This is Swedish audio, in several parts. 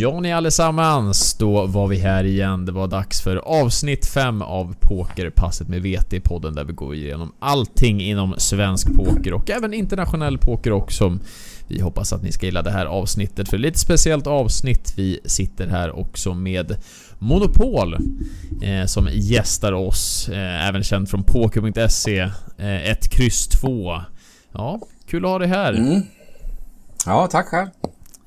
Ja ni allesammans, då var vi här igen. Det var dags för avsnitt 5 av Pokerpasset med VT-podden där vi går igenom allting inom svensk poker och även internationell poker också. Vi hoppas att ni ska gilla det här avsnittet för lite speciellt avsnitt. Vi sitter här också med Monopol eh, som gästar oss, eh, även känd från Poker.se. Eh, ett kryss 2. Ja, kul att ha dig här. Mm. Ja, tack själv.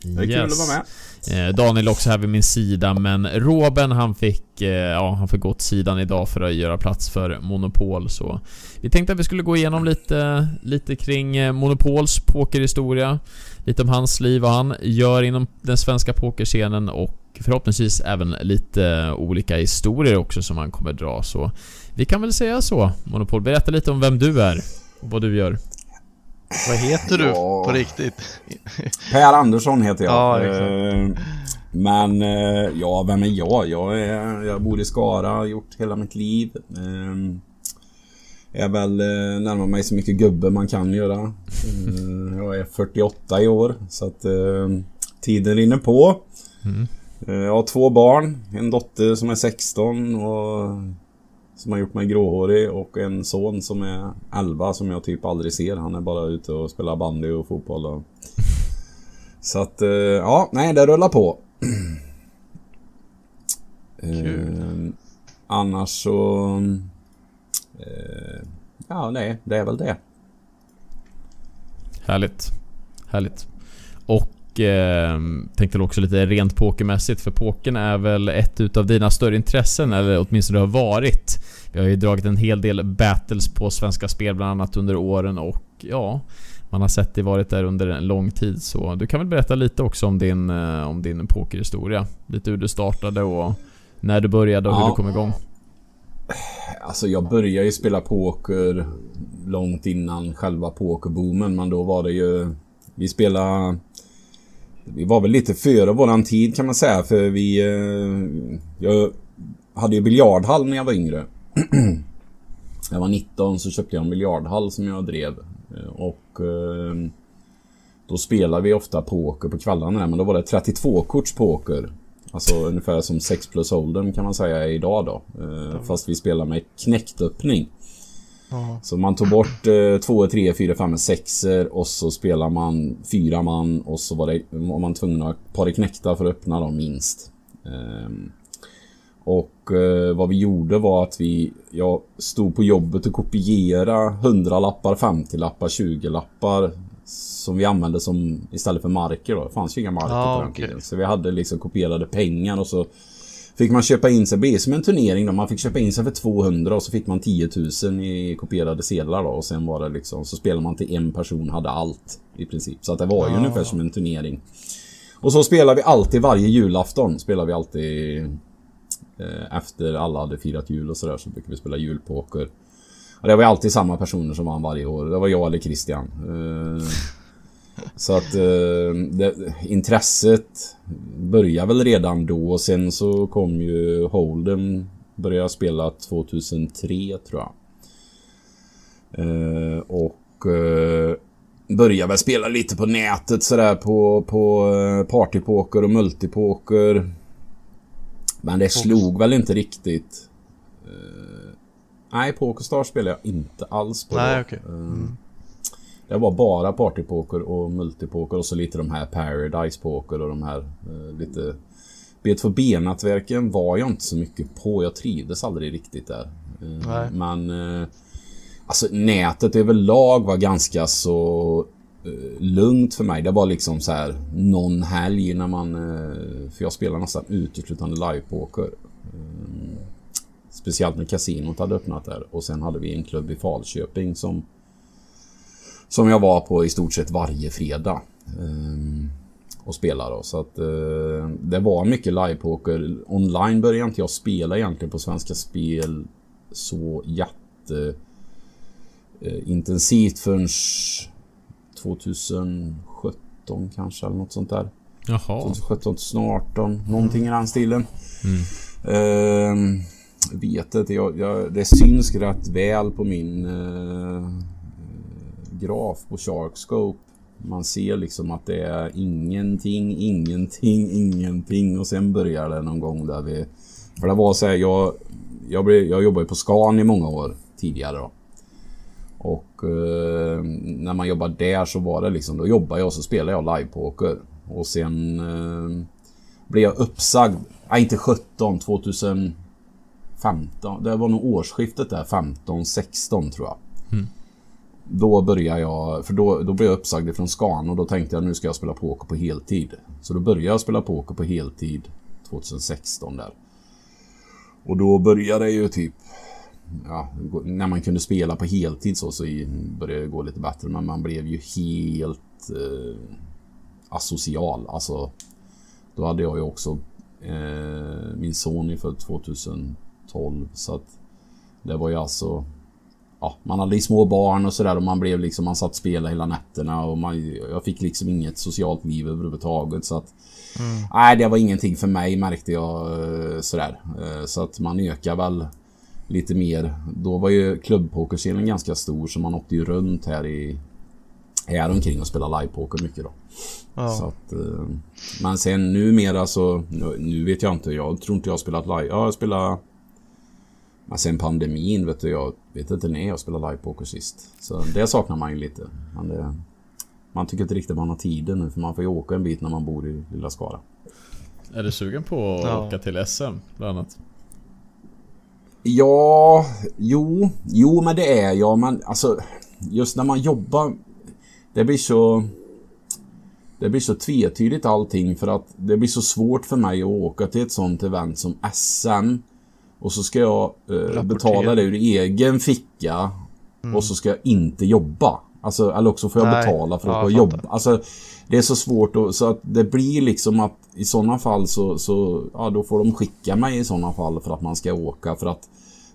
Det är yes. kul att vara med. Eh, Daniel också här vid min sida men Roben han fick, eh, ja han fick gå åt sidan idag för att göra plats för Monopol så Vi tänkte att vi skulle gå igenom lite, lite kring eh, Monopols pokerhistoria Lite om hans liv, vad han gör inom den svenska pokerscenen och förhoppningsvis även lite olika historier också som han kommer dra så Vi kan väl säga så Monopol, berätta lite om vem du är och vad du gör vad heter du ja. på riktigt? Per Andersson heter jag. Ja, eh, men eh, ja, vem är jag? Jag, är, jag bor i Skara, har gjort hela mitt liv. Jag eh, är väl närmar mig så mycket gubbe man kan göra. Jag är 48 i år så att tiden rinner på. Mm. Jag har två barn, en dotter som är 16 och som har gjort mig gråhårig och en son som är 11 som jag typ aldrig ser. Han är bara ute och spelar bandy och fotboll. Och... Så att, eh, ja, nej det rullar på. Eh, annars så... Eh, ja, nej, det är väl det. Härligt. Härligt. Och eh, tänkte också lite rent pokermässigt för pokern är väl ett utav dina större intressen eller åtminstone har varit. Vi har ju dragit en hel del battles på Svenska Spel bland annat under åren och ja, man har sett dig varit där under en lång tid så du kan väl berätta lite också om din, eh, om din pokerhistoria. Lite hur du startade och när du började och ja. hur du kom igång. Alltså jag började ju spela poker långt innan själva pokerboomen men då var det ju... Vi spelade... Vi var väl lite före våran tid kan man säga för vi... Eh, jag hade ju biljardhall när jag var yngre jag var 19 så köpte jag en miljardhall som jag drev. Eh, och eh, då spelade vi ofta poker på kvällarna där, men då var det 32 korts poker. Alltså ungefär som 6 plus Hold'em kan man säga idag då. Fast vi spelar med knäcktöppning. Så man tog bort 2, 3, 4, 5, 6 och så spelar man fyra man och så var, det, var man tvungen att ha ett par knäckta för att öppna dem minst. Um, och eh, vad vi gjorde var att vi, jag stod på jobbet och kopierade 100 lappar, 50 lappar, 20 lappar som vi använde som istället för marker då. Det fanns ju inga marker ah, på den okay. tiden. Så vi hade liksom kopierade pengar och så fick man köpa in sig. Det blev som en turnering då. Man fick köpa in sig för 200 och så fick man 10 000 i kopierade sedlar då. Och sen var det liksom så spelade man till en person hade allt i princip. Så att det var ju ah. ungefär som en turnering. Och så spelade vi alltid varje julafton. Spelade vi alltid Eh, efter alla hade firat jul och sådär så brukade vi spela julpoker. Och det var alltid samma personer som vann varje år. Det var jag eller Christian. Eh, så att eh, det, intresset började väl redan då. Och sen så kom ju Holden. Började spela 2003 tror jag. Och började väl spela lite på nätet sådär på, på partypoker och multipoker. Men det slog väl inte riktigt. Uh, nej, Pokerstar spelade jag inte alls på. Nej, okej. Okay. Mm. Det var bara partypoker och multipoker och så lite de här Paradise Poker och de här uh, lite... B2B-nätverken var jag inte så mycket på. Jag trivdes aldrig riktigt där. Nej. Men... Alltså nätet överlag var ganska så Eh, lugnt för mig. Det var liksom så här någon helg när man... Eh, för jag spelar nästan uteslutande livepoker. Eh, speciellt när kasinot hade öppnat där. Och sen hade vi en klubb i Falköping som... Som jag var på i stort sett varje fredag. Och spelade då. Så att det var mycket livepoker. Online började inte jag spela egentligen på Svenska Spel så jätte... Intensivt förrän 2017 kanske eller något sånt där. Jaha. 2017, 2018, någonting i den stilen. Mm. Uh, vet inte, jag, jag, det syns rätt väl på min uh, graf på Sharkscope. Man ser liksom att det är ingenting, ingenting, ingenting och sen börjar det någon gång där vi... För det var så här, jag, jag, blev, jag jobbade på Scan i många år tidigare då. Och eh, när man jobbade där så var det liksom, då jobbade jag och så spelade jag livepoker. Och sen eh, blev jag uppsagd, nej inte 17, 2015. Det var nog årsskiftet där, 15, 16 tror jag. Då började jag, för då, då blev jag uppsagd från Skan och då tänkte jag nu ska jag spela poker på heltid. Så då började jag spela poker på heltid 2016 där. Och då började det ju typ ja, när man kunde spela på heltid så, så började det gå lite bättre. Men man blev ju helt eh, asocial. Alltså, då hade jag ju också eh, min son är född 2012. Så att det var ju alltså... Ja, man hade små barn och sådär och man blev liksom, man satt och spelade hela nätterna och man, jag fick liksom inget socialt liv överhuvudtaget så att... Mm. Nej, det var ingenting för mig märkte jag eh, sådär. Eh, så att man ökar väl lite mer. Då var ju klubbpokerscenen ganska stor så man åkte ju runt här i här omkring och spelade livepoker mycket då. Ja. Så att, eh, men sen numera så, nu vet jag inte, jag tror inte jag har spelat live. Ja, jag spelar men sen pandemin vet du, jag vet inte när jag spelade livepoker sist. Så det saknar man ju lite. Men det, man tycker inte riktigt man har tiden nu för man får ju åka en bit när man bor i lilla Skara. Är du sugen på att ja. åka till SM bland annat? Ja, jo, jo men det är jag. Men alltså, just när man jobbar. Det blir så... Det blir så tvetydigt allting för att det blir så svårt för mig att åka till ett sånt event som SM. Och så ska jag eh, betala det ur egen ficka. Mm. Och så ska jag inte jobba. Alltså, eller också får jag Nej. betala för att ja, jobba. Alltså, det är så svårt och, så att det blir liksom att i sådana fall så, så ja, då får de skicka mig i sådana fall för att man ska åka för att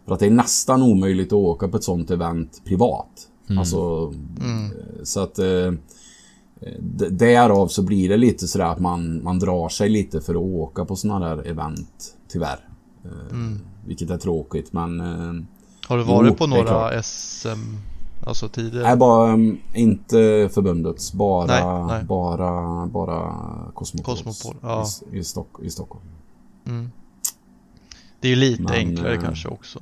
för att det är nästan omöjligt att åka på ett sådant event privat. Mm. Alltså mm. så att eh, därav så blir det lite sådär att man, man drar sig lite för att åka på sådana där event tyvärr. Eh, mm. Vilket är tråkigt men eh, Har du varit jo, på några SM Alltså tidigare? Nej, bara um, inte förbundets. Bara, nej, nej. bara, bara Cosmopol. Cosmopol ja. i, i, Stock, i Stockholm. Mm. Det är ju lite Men, enklare äh, kanske också.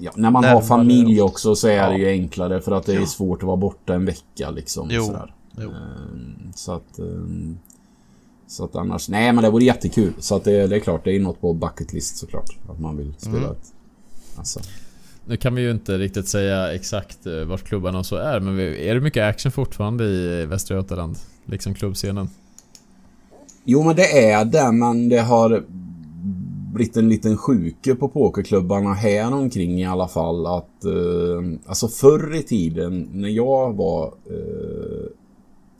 Ja, när man har familj också så är ja. det ju enklare för att det är svårt att vara borta en vecka liksom. Jo. Sådär. Jo. Så att... Så att annars... Nej men det vore jättekul. Så att det, det är klart, det är något på bucket list såklart. Att man vill spela mm. ett... Alltså. Nu kan vi ju inte riktigt säga exakt eh, vart klubbarna och så är, men är det mycket action fortfarande i Västra Götaland? Liksom klubbscenen? Jo men det är det, men det har blivit en liten sjuke på pokerklubbarna här omkring i alla fall att eh, alltså förr i tiden när jag var eh,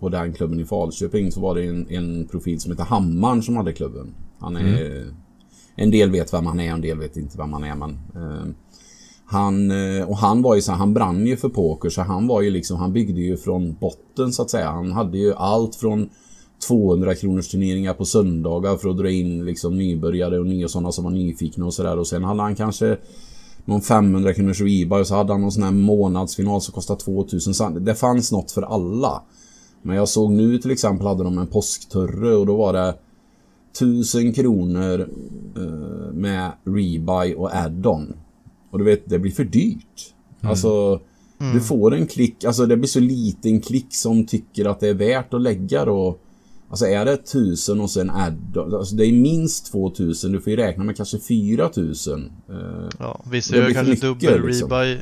på den klubben i Falköping så var det en, en profil som heter Hammaren som hade klubben. Han är mm. En del vet vem han är, en del vet inte vem han är men eh, han, eh, och han var ju så han brann ju för poker så han var ju liksom, han byggde ju från botten så att säga. Han hade ju allt från 200 kronors turneringar på söndagar för att dra in liksom nybörjare och nya sådana som var nyfikna och sådär. Och sen hade han kanske någon 500 kronors rebuy och så hade han någon sån här månadsfinal som kostade 2000. Det fanns något för alla. Men jag såg nu till exempel hade de en påskturre och då var det 1000 kronor eh, med rebuy och add-on. Och du vet, det blir för dyrt. Mm. Alltså, mm. du får en klick, alltså det blir så liten klick som tycker att det är värt att lägga då. Alltså är det tusen och sen add alltså det är minst 2000, du får ju räkna med kanske 4000. Eh, ja, vissa gör kanske dubbel liksom. rebuy,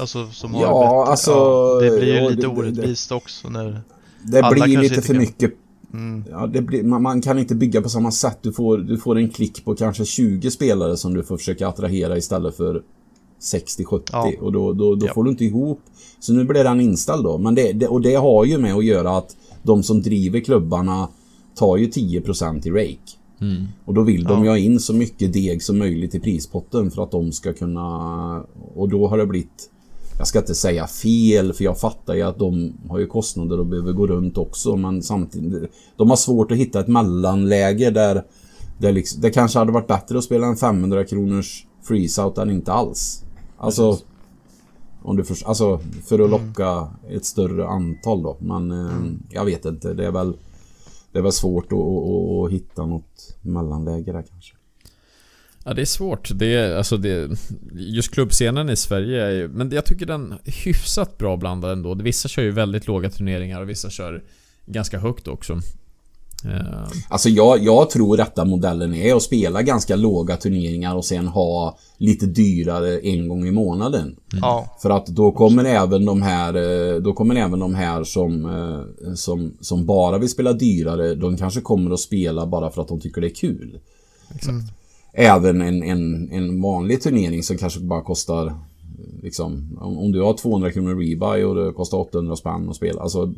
alltså som har ja, bättre. Alltså, ja, det blir ju lite det, orättvist det, också när Det blir lite för kan... mycket Mm. Ja, blir, man, man, kan inte bygga på samma sätt. Du får, du får en klick på kanske 20 spelare som du får försöka attrahera istället för 60-70 ja. och då, då, då ja. får du inte ihop. Så nu blir den inställd då. Men det, det, och det har ju med att göra att de som driver klubbarna tar ju 10% i rake. Mm. Och då vill de ja. ju ha in så mycket deg som möjligt i prispotten för att de ska kunna... Och då har det blivit... Jag ska inte säga fel för jag fattar ju att de har ju kostnader och behöver gå runt också men samtidigt... De har svårt att hitta ett mellanläge där... där liksom, det kanske hade varit bättre att spela en 500 kronors freeze-out än inte alls. Alltså... Om du för, alltså för att locka mm. ett större antal då. Men eh, mm. jag vet inte. Det är väl, det är väl svårt att, att, att hitta något mellanläge där kanske. Ja det är svårt. Det är, alltså det, just klubbscenen i Sverige är ju, Men jag tycker den är hyfsat bra blandad ändå. Vissa kör ju väldigt låga turneringar och vissa kör ganska högt också. Uh. Alltså jag, jag tror rätta modellen är att spela ganska låga turneringar och sen ha lite dyrare en gång i månaden. Mm. För att då kommer även de här eh, Då kommer även de här som, eh, som Som bara vill spela dyrare De kanske kommer att spela bara för att de tycker det är kul. Exakt. Mm. Även en, en, en vanlig turnering som kanske bara kostar liksom, om, om, du har 200 kronor rebuy och det kostar 800 spänn att spela. Alltså,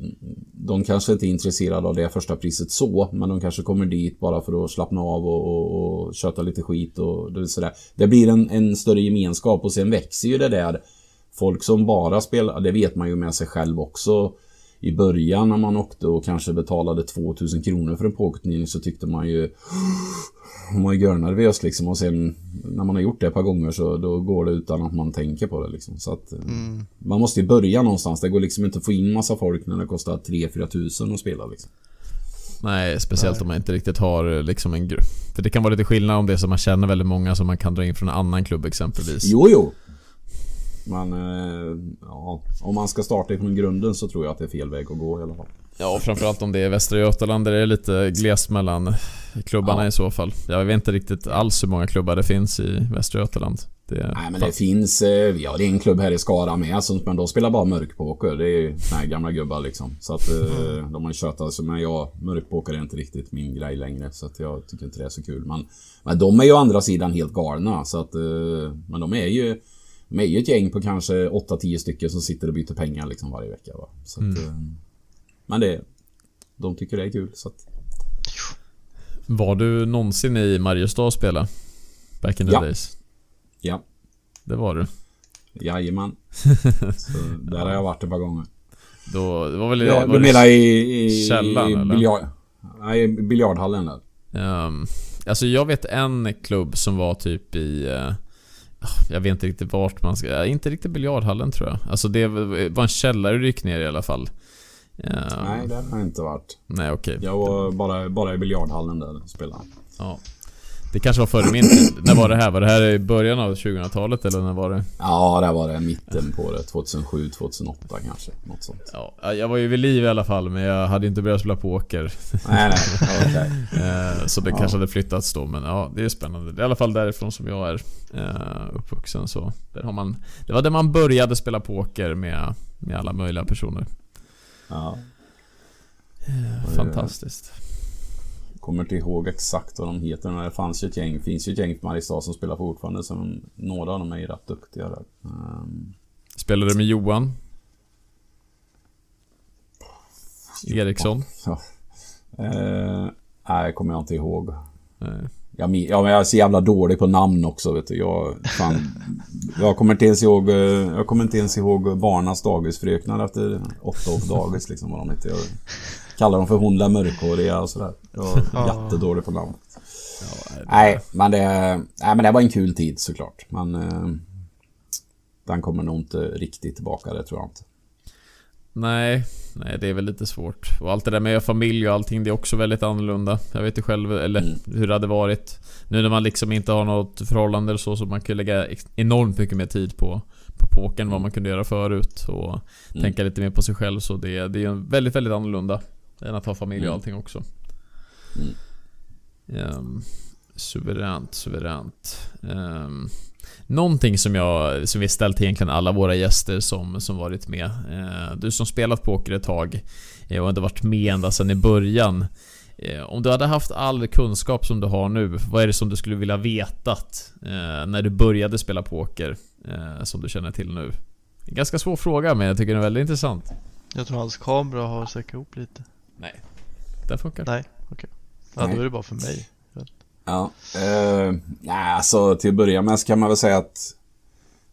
de kanske inte är intresserade av det första priset så, men de kanske kommer dit bara för att slappna av och, och, och köta lite skit och det, sådär. Det blir en, en större gemenskap och sen växer ju det där. Folk som bara spelar, det vet man ju med sig själv också. I början när man åkte och kanske betalade 2000 kronor för en pokerturnering så tyckte man ju man är görnervös liksom och sen när man har gjort det ett par gånger så då går det utan att man tänker på det liksom. Så att eh, mm. man måste ju börja någonstans. Det går liksom inte att få in massa folk när det kostar 3-4 tusen att spela liksom. Nej, speciellt Nej. om man inte riktigt har eh, liksom en grupp. För det kan vara lite skillnad om det är så man känner väldigt många som man kan dra in från en annan klubb exempelvis. Jo, jo. Men eh, ja, om man ska starta från grunden så tror jag att det är fel väg att gå i alla fall. Ja, framförallt om det är Västra Götaland där det är lite glest mellan klubbarna ja. i så fall. Jag vet inte riktigt alls hur många klubbar det finns i Västra Götaland. Det Nej men det finns, ja det är en klubb här i Skara med men de spelar bara mörkpoker. Det är ju här gamla gubbar liksom. Så att eh, mm. de har tjötat men jag, mörkpoker är inte riktigt min grej längre. Så att jag tycker inte det är så kul. Men, men de är ju å andra sidan helt galna. Så att, eh, men de är ju de är ju ett gäng på kanske 8-10 stycken som sitter och byter pengar liksom varje vecka. Va? Så att, mm. Men det... De tycker det är kul så att... Var du någonsin i Mariestad och spela? Back in the ja. days? Ja. Det var du? Jajamän. så där har jag varit ett par gånger. Då, det var väl... Ja, var du menar i... i källaren i eller? Biljard, nej, biljardhallen där. Um, alltså jag vet en klubb som var typ i... Uh, jag vet inte riktigt vart man ska... Inte riktigt biljardhallen tror jag. Alltså det var en källare du gick ner i alla fall. Ja. Nej, det har jag inte varit. Nej, okej. Okay. Jag var bara, bara i biljardhallen där och spelade. Ja. Det kanske var före min tid. När var det här? Var det här i början av 2000-talet eller när var det? Ja, det var det. Mitten på det. 2007, 2008 kanske. Något sånt. Ja, jag var ju vid liv i alla fall, men jag hade inte börjat spela poker. Nej, nej. Okay. Eh, så det ja. kanske hade flyttats då, men ja, det är spännande. Det är i alla fall därifrån som jag är uh, uppvuxen. Så där har man, det var där man började spela poker med, med alla möjliga personer. Ja. Fantastiskt. Jag kommer inte ihåg exakt vad de heter, men det fanns ju ett gäng, finns ju ett gäng på Mariestad som spelar fortfarande, så några av dem är ju rätt duktiga där. Um... Spelar du med Johan? Eriksson? Ja. Uh, nej, kommer jag inte ihåg. Nej. Jag, ja, men jag är så jävla dålig på namn också vet du. Jag, fan, jag kommer inte ens ihåg eh, Jag kommer inte ens ihåg barnas dagisfröknar efter åtta år på dagis liksom vad de heter. Kallar dem för hon la mörkhåriga och sådär. Jag jättedålig på namn. Ja, det... Nej, men det, nej, men det var en kul tid såklart. Men eh, den kommer nog inte riktigt tillbaka, det tror jag inte. Nej, nej det är väl lite svårt. Och allt det där med familj och allting, det är också väldigt annorlunda. Jag vet ju själv, eller mm. hur det hade varit. Nu när man liksom inte har något förhållande eller så, så man kan lägga enormt mycket mer tid på, på pokern vad man kunde göra förut. Och mm. tänka lite mer på sig själv. Så det, det är väldigt, väldigt annorlunda. Än att ha familj och mm. allting också. Mm. Um, suveränt, suveränt. Um, Någonting som jag, som vi ställt till egentligen alla våra gäster som, som varit med. Eh, du som spelat poker ett tag eh, och inte varit med ända sedan i början. Eh, om du hade haft all kunskap som du har nu, vad är det som du skulle vilja vetat när du började spela poker? Som du känner till nu? En ganska svår fråga men jag tycker den är väldigt intressant. Jag tror hans kamera har säkrat ihop lite. Nej, den funkar. Nej, okej. Okay. Ja, då är det bara för mig. Ja. Eh, nej, alltså till att börja med så kan man väl säga att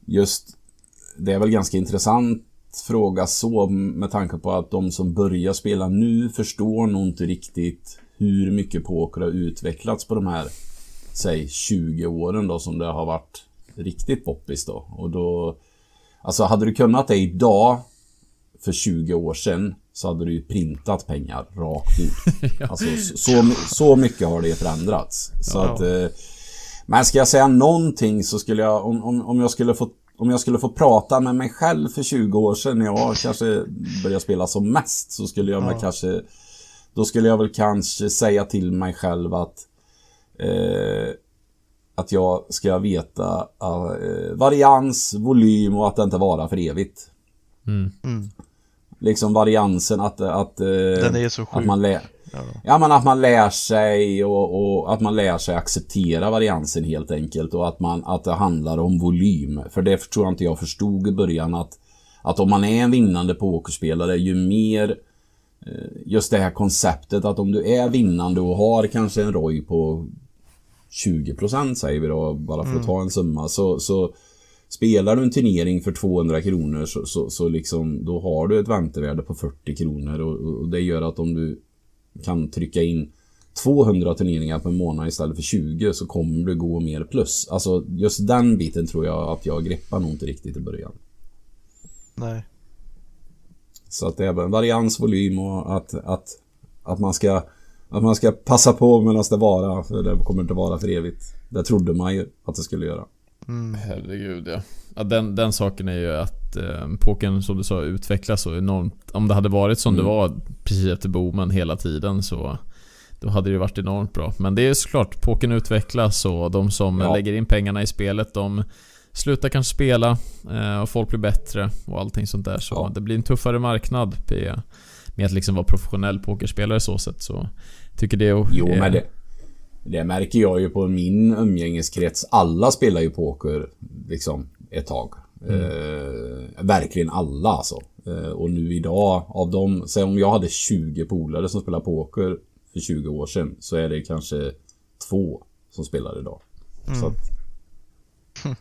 just det är väl ganska intressant fråga så med tanke på att de som börjar spela nu förstår nog inte riktigt hur mycket poker har utvecklats på de här säg 20 åren då som det har varit riktigt poppis då. Och då Alltså hade du kunnat det idag för 20 år sedan så hade du ju printat pengar rakt ut. ja. Alltså så, så mycket har det förändrats. Så ja. att... Eh, men ska jag säga någonting så skulle jag, om, om, om jag skulle få om jag skulle få prata med mig själv för 20 år sedan när jag kanske började spela som mest så skulle jag ja. väl kanske Då skulle jag väl kanske säga till mig själv att eh, Att jag ska veta eh, varians, volym och att det inte varar för evigt. Mm. Mm. Liksom variansen att, att, eh, Den är så sjuk. att man lär Ja. men att man lär sig och, och, att man lär sig acceptera variansen helt enkelt och att, man, att det handlar om volym. För det tror jag inte jag förstod i början att, att om man är en vinnande pokerspelare ju mer eh, Just det här konceptet att om du är vinnande och har kanske en ROI på 20% säger vi då, bara för att mm. ta en summa så, så Spelar du en turnering för 200 kronor så, så, så liksom, då har du ett väntevärde på 40 kronor och, och det gör att om du kan trycka in 200 turneringar per månad istället för 20 så kommer det gå mer plus. Alltså just den biten tror jag att jag greppar nog inte riktigt i början. Nej. Så att det är en varians, volym och att, att, att man ska att man ska passa på medan det varar. För det kommer inte vara för evigt. Det trodde man ju att det skulle göra. Mm. Herregud ja. ja den, den saken är ju att eh, pokern som du sa utvecklas så enormt. Om det hade varit som mm. det var precis efter boomen hela tiden så då hade det ju varit enormt bra. Men det är såklart, pokern utvecklas och de som ja. lägger in pengarna i spelet de slutar kanske spela eh, och folk blir bättre och allting sånt där. Så ja. det blir en tuffare marknad med att liksom vara professionell pokerspelare så sätt. Så tycker det är... Jo, men det, det märker jag ju på min umgängeskrets. Alla spelar ju poker liksom ett tag. Mm. Eh, verkligen alla alltså. Eh, och nu idag av dem, säg om jag hade 20 polare som spelar poker för 20 år sedan så är det kanske två som spelar idag. Mm. Så att,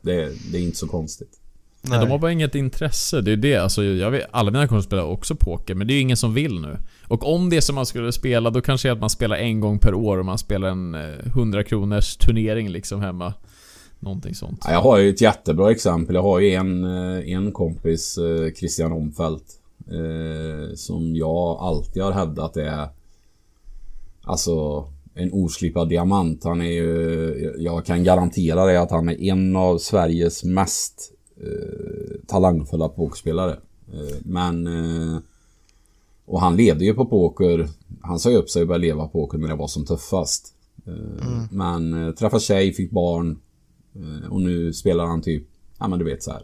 det, det är inte så konstigt. Nej. De har bara inget intresse. Det är det. Alltså, jag vet, alla mina kompisar spelar också poker, men det är ju ingen som vill nu. Och om det är som man skulle spela, då kanske det är att man spelar en gång per år och man spelar en 100 eh, kronors turnering liksom hemma. Någonting sånt. Ja, jag har ju ett jättebra exempel. Jag har ju en, eh, en kompis, eh, Christian Omfelt. Eh, som jag alltid har hävdat är... Alltså en oslipad diamant. Han är ju... Jag kan garantera det att han är en av Sveriges mest talangfulla pokerspelare. Eh, men... Eh, och han levde ju på poker. Han sa ju upp sig och började leva poker när det var som tuffast. Eh, mm. Men eh, träffade tjej, fick barn. Eh, och nu spelar han typ, ja men du vet så här.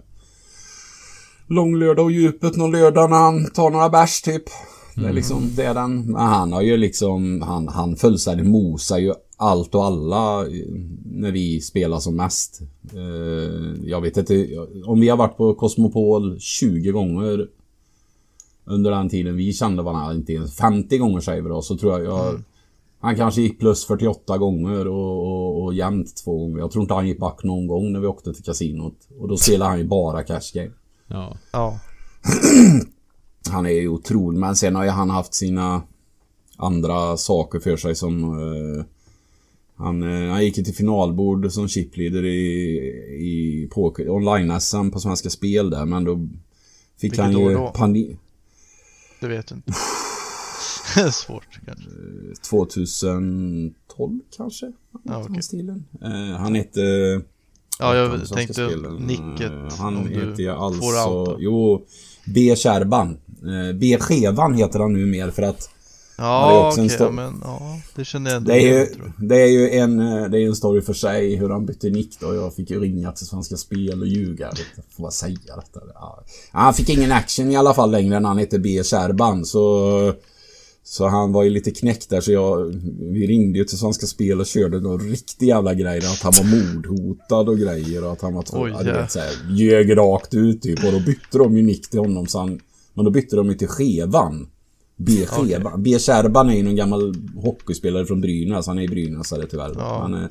Långlördag och djupet någon lördag när han tar några bärs typ. Det är mm. liksom, det är den. Men han har ju liksom, han, han fullständigt mosar ju allt och alla när vi spelar som mest. Eh, jag vet inte, om vi har varit på Cosmopol 20 gånger under den tiden vi kände varandra, inte ens 50 gånger säger vi då, så tror jag, jag mm. Han kanske gick plus 48 gånger och, och, och jämnt två gånger. Jag tror inte han gick back någon gång när vi åkte till kasinot. Och då spelade han ju bara cash game. Ja. ja. han är ju otrolig. Men sen har ju han haft sina andra saker för sig som... Uh, han, uh, han gick ju till finalbord som chipleader i, i online-SM på Svenska Spel där. Men då fick Vilket han ju panik. Det vet jag inte. Svårt kanske. 2012 kanske? Ja, okay. stilen. Uh, han hette... Ja, jag tänkte nicket. Han heter ju alltså... Jo, B. Kärban. B. Skevan heter han nu mer för att... Ja, okej, okay, men ja, det känner jag inte det är, ju, det är ju en, det är en story för sig hur han bytte nick då. Jag fick ju ringa till Svenska Spel och ljuga. Får man säga detta? Ja. Han fick ingen action i alla fall längre än han hette B. Kärban, så... Så han var ju lite knäckt där så jag... Vi ringde ju till Svenska Spel och körde någon riktig jävla grej att han var mordhotad och grejer och att han var tvungen... Här, ljög rakt ut typ och då bytte de ju nick till honom så han... Men då bytte de ju till Skevan. B. Okay. B. Kärban är ju någon gammal hockeyspelare från Brynäs. Han är i Brynäs eller tyvärr. Ja. Han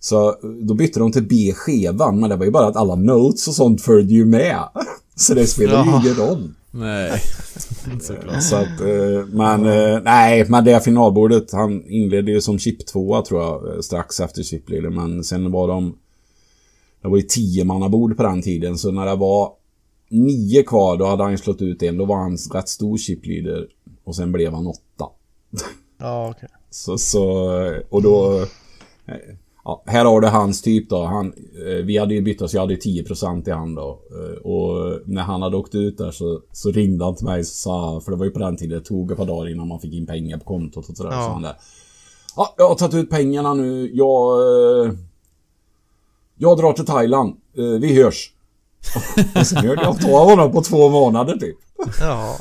så då bytte de till B. Skevan men det var ju bara att alla notes och sånt följde ju med. Så det spelar ju ingen roll. Nej, såklart. Så att, eh, men ja. Eh, nej, men det finalbordet, han inledde ju som chip 2 tror jag, eh, strax efter chipleader. Men sen var de, det var ju 10 bord på den tiden, så när det var nio kvar, då hade han slått ut en. Då var han rätt stor chipleader. Och sen blev han åtta. Ja, okej. Okay. Så, så, och då... Ja, här har du hans typ då. Han, eh, vi hade ju bytt oss, jag hade 10% i hand då. Eh, och när han hade åkt ut där så, så ringde han till mig och sa, för det var ju på den tiden det tog ett par dagar innan man fick in pengar på kontot och sådär. Ja. Så han där. Ja, jag har tagit ut pengarna nu. Jag... Eh, jag drar till Thailand. Vi hörs. och sen jag ta honom på två månader typ. Ja.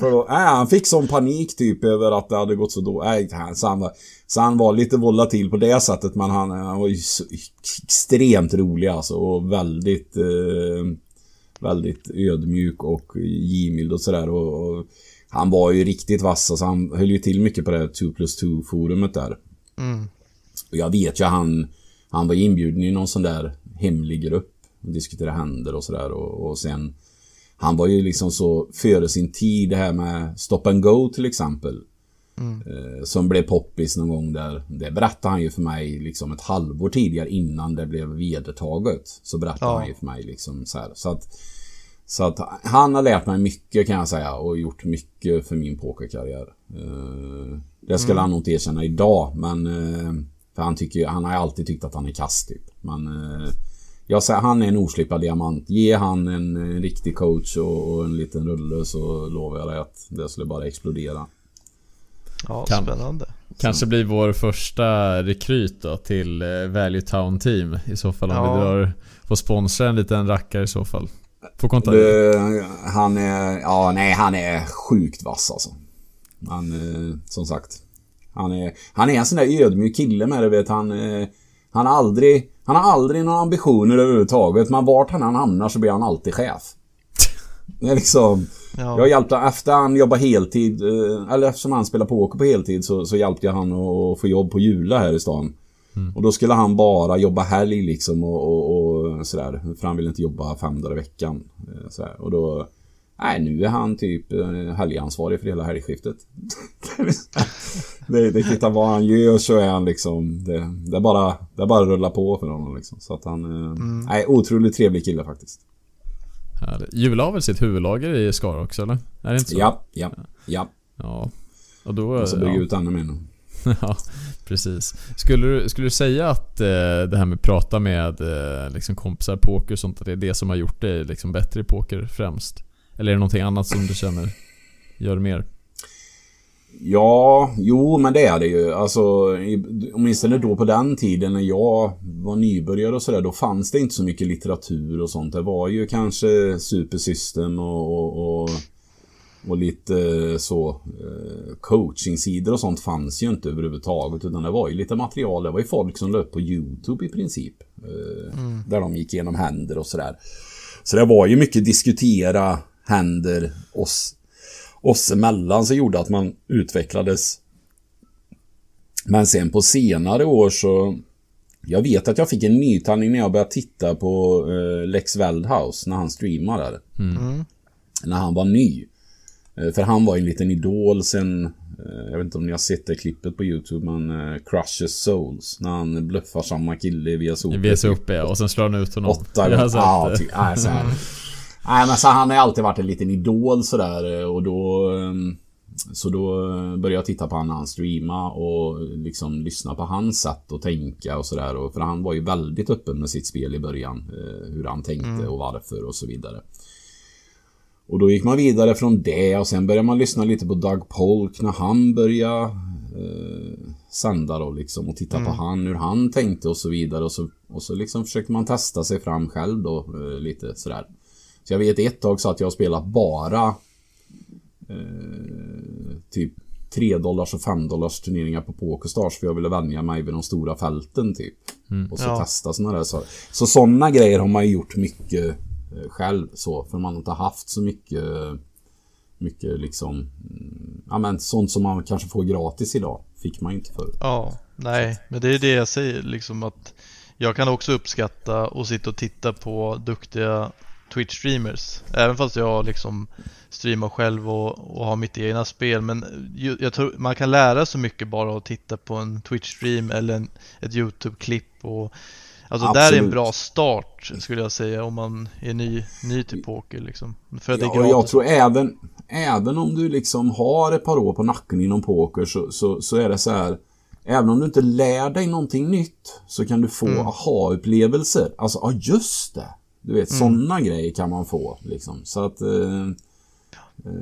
För då, äh, han fick sån panik typ över att det hade gått så dåligt. Äh, så, han så han var lite volatil på det sättet men han, han var ju så, extremt rolig alltså och väldigt eh, väldigt ödmjuk och givmild och sådär och, och, han var ju riktigt vass alltså han höll ju till mycket på det 2 plus 2 forumet där. Mm. Och jag vet ju han han var inbjuden i någon sån där hemlig grupp och diskuterade händer och sådär och, och sen han var ju liksom så före sin tid det här med Stop and Go till exempel. Mm. Eh, som blev poppis någon gång där. Det berättade han ju för mig liksom ett halvår tidigare innan det blev vedertaget. Så berättade ja. han ju för mig liksom så här. Så att, så att han har lärt mig mycket kan jag säga och gjort mycket för min pokerkarriär. Eh, det skulle mm. han nog inte erkänna idag men eh, för han, tycker, han har alltid tyckt att han är kast typ. Men jag säger, han är en oslipad diamant. Ge han en, en riktig coach och, och, en liten rulle så lovar jag dig att det skulle bara explodera. Ja, kan, spännande. Kanske blir vår första rekryt då till eh, Value Town Team i så fall om ja. vi drar, får sponsra en liten rackare i så fall. Får kontakt. han är, ja nej han är sjukt vass alltså. Han, eh, som sagt. Han är, han är en sån där ödmjuk kille med det vet han. Eh, han har aldrig, han har aldrig några ambitioner överhuvudtaget. Men vart han än hamnar så blir han alltid chef. Det är liksom... Ja. Jag hjälpte, efter han jobbade heltid, eh, eller eftersom han spelade poker på heltid så, så hjälpte jag han att få jobb på Jula här i stan. Mm. Och då skulle han bara jobba helg liksom och, och, och sådär. För han ville inte jobba fem dagar i veckan. Eh, sådär. Och då... Nej, nu är han typ eh, helgansvarig för hela helgskiftet. det, det kvittar vad han gör så är han liksom... Det, det, är bara, det är bara att rulla på för honom liksom. Så att han... Mm. Nej, otroligt trevlig kille faktiskt. Jula har väl sitt huvudlager i Skara också eller? Är det inte så? Ja, ja, ja. Ja. Och då... Och så bygga ja. ut ännu mer ja, precis. Skulle du, skulle du säga att eh, det här med att prata med eh, liksom kompisar, poker och sånt, att det är det som har gjort dig liksom bättre i poker främst? Eller är det någonting annat som du känner gör mer? Ja, jo men det är det ju. Alltså, åtminstone då på den tiden när jag var nybörjare och sådär, då fanns det inte så mycket litteratur och sånt. Det var ju kanske Supersystem och, och, och, och lite så eh, coachingsidor och sånt fanns ju inte överhuvudtaget. Utan det var ju lite material. Det var ju folk som löp på YouTube i princip. Eh, mm. Där de gick igenom händer och sådär. Så det var ju mycket diskutera händer oss oss emellan som gjorde att man utvecklades. Men sen på senare år så... Jag vet att jag fick en nytändning när jag började titta på uh, Lex Veldhouse när han streamade. Mm. mm. När han var ny. Uh, för han var en liten idol sen... Uh, jag vet inte om ni har sett det klippet på YouTube men uh, Crushes Souls. När han bluffar samma kille via sopor. Via sopor ja, och sen slår han ut honom. Åtta gånger. Ja, så här. Nej men så han har alltid varit en liten idol sådär och då... Ehm, så då började jag titta på han när han streama och liksom lyssna på hans sätt att tänka och sådär. För han var ju väldigt öppen med sitt spel i början. Eh, hur han tänkte mm. och varför och så vidare. Och då gick man vidare från det och sen började man lyssna lite på Doug Polk när han började eh, sända då liksom och titta mm. på han, hur han tänkte och så vidare. Och så, och så liksom försökte man testa sig fram själv då eh, lite sådär. Så jag vet ett tag så att jag spelat bara eh, typ 3 dollars och 5 dollars turneringar på Pokerstars för jag ville vänja mig vid de stora fälten typ. Mm. Och så ja. testa sådana där saker. Så sådana grejer har man ju gjort mycket eh, själv så. För man har inte haft så mycket mycket liksom mm, ja men sånt som man kanske får gratis idag. Fick man inte förut. Ja, nej, men det är det jag säger liksom att jag kan också uppskatta och sitta och titta på duktiga Twitch-streamers. Även fast jag liksom streamar själv och, och har mitt egna spel. Men jag tror man kan lära så mycket bara att titta på en Twitch-stream eller en, ett YouTube-klipp. Och Alltså där är en Absolut. bra start skulle jag säga om man är ny, ny till poker liksom. För att det är Ja, och jag gratis. tror även, även om du liksom har ett par år på nacken inom poker så, så, så är det så här. Även om du inte lär dig någonting nytt så kan du få Mm. aha-upplevelser. Alltså, ja just det. Du Mm. vet, sådana grejer kan man få. Liksom. Så att... Eh, eh,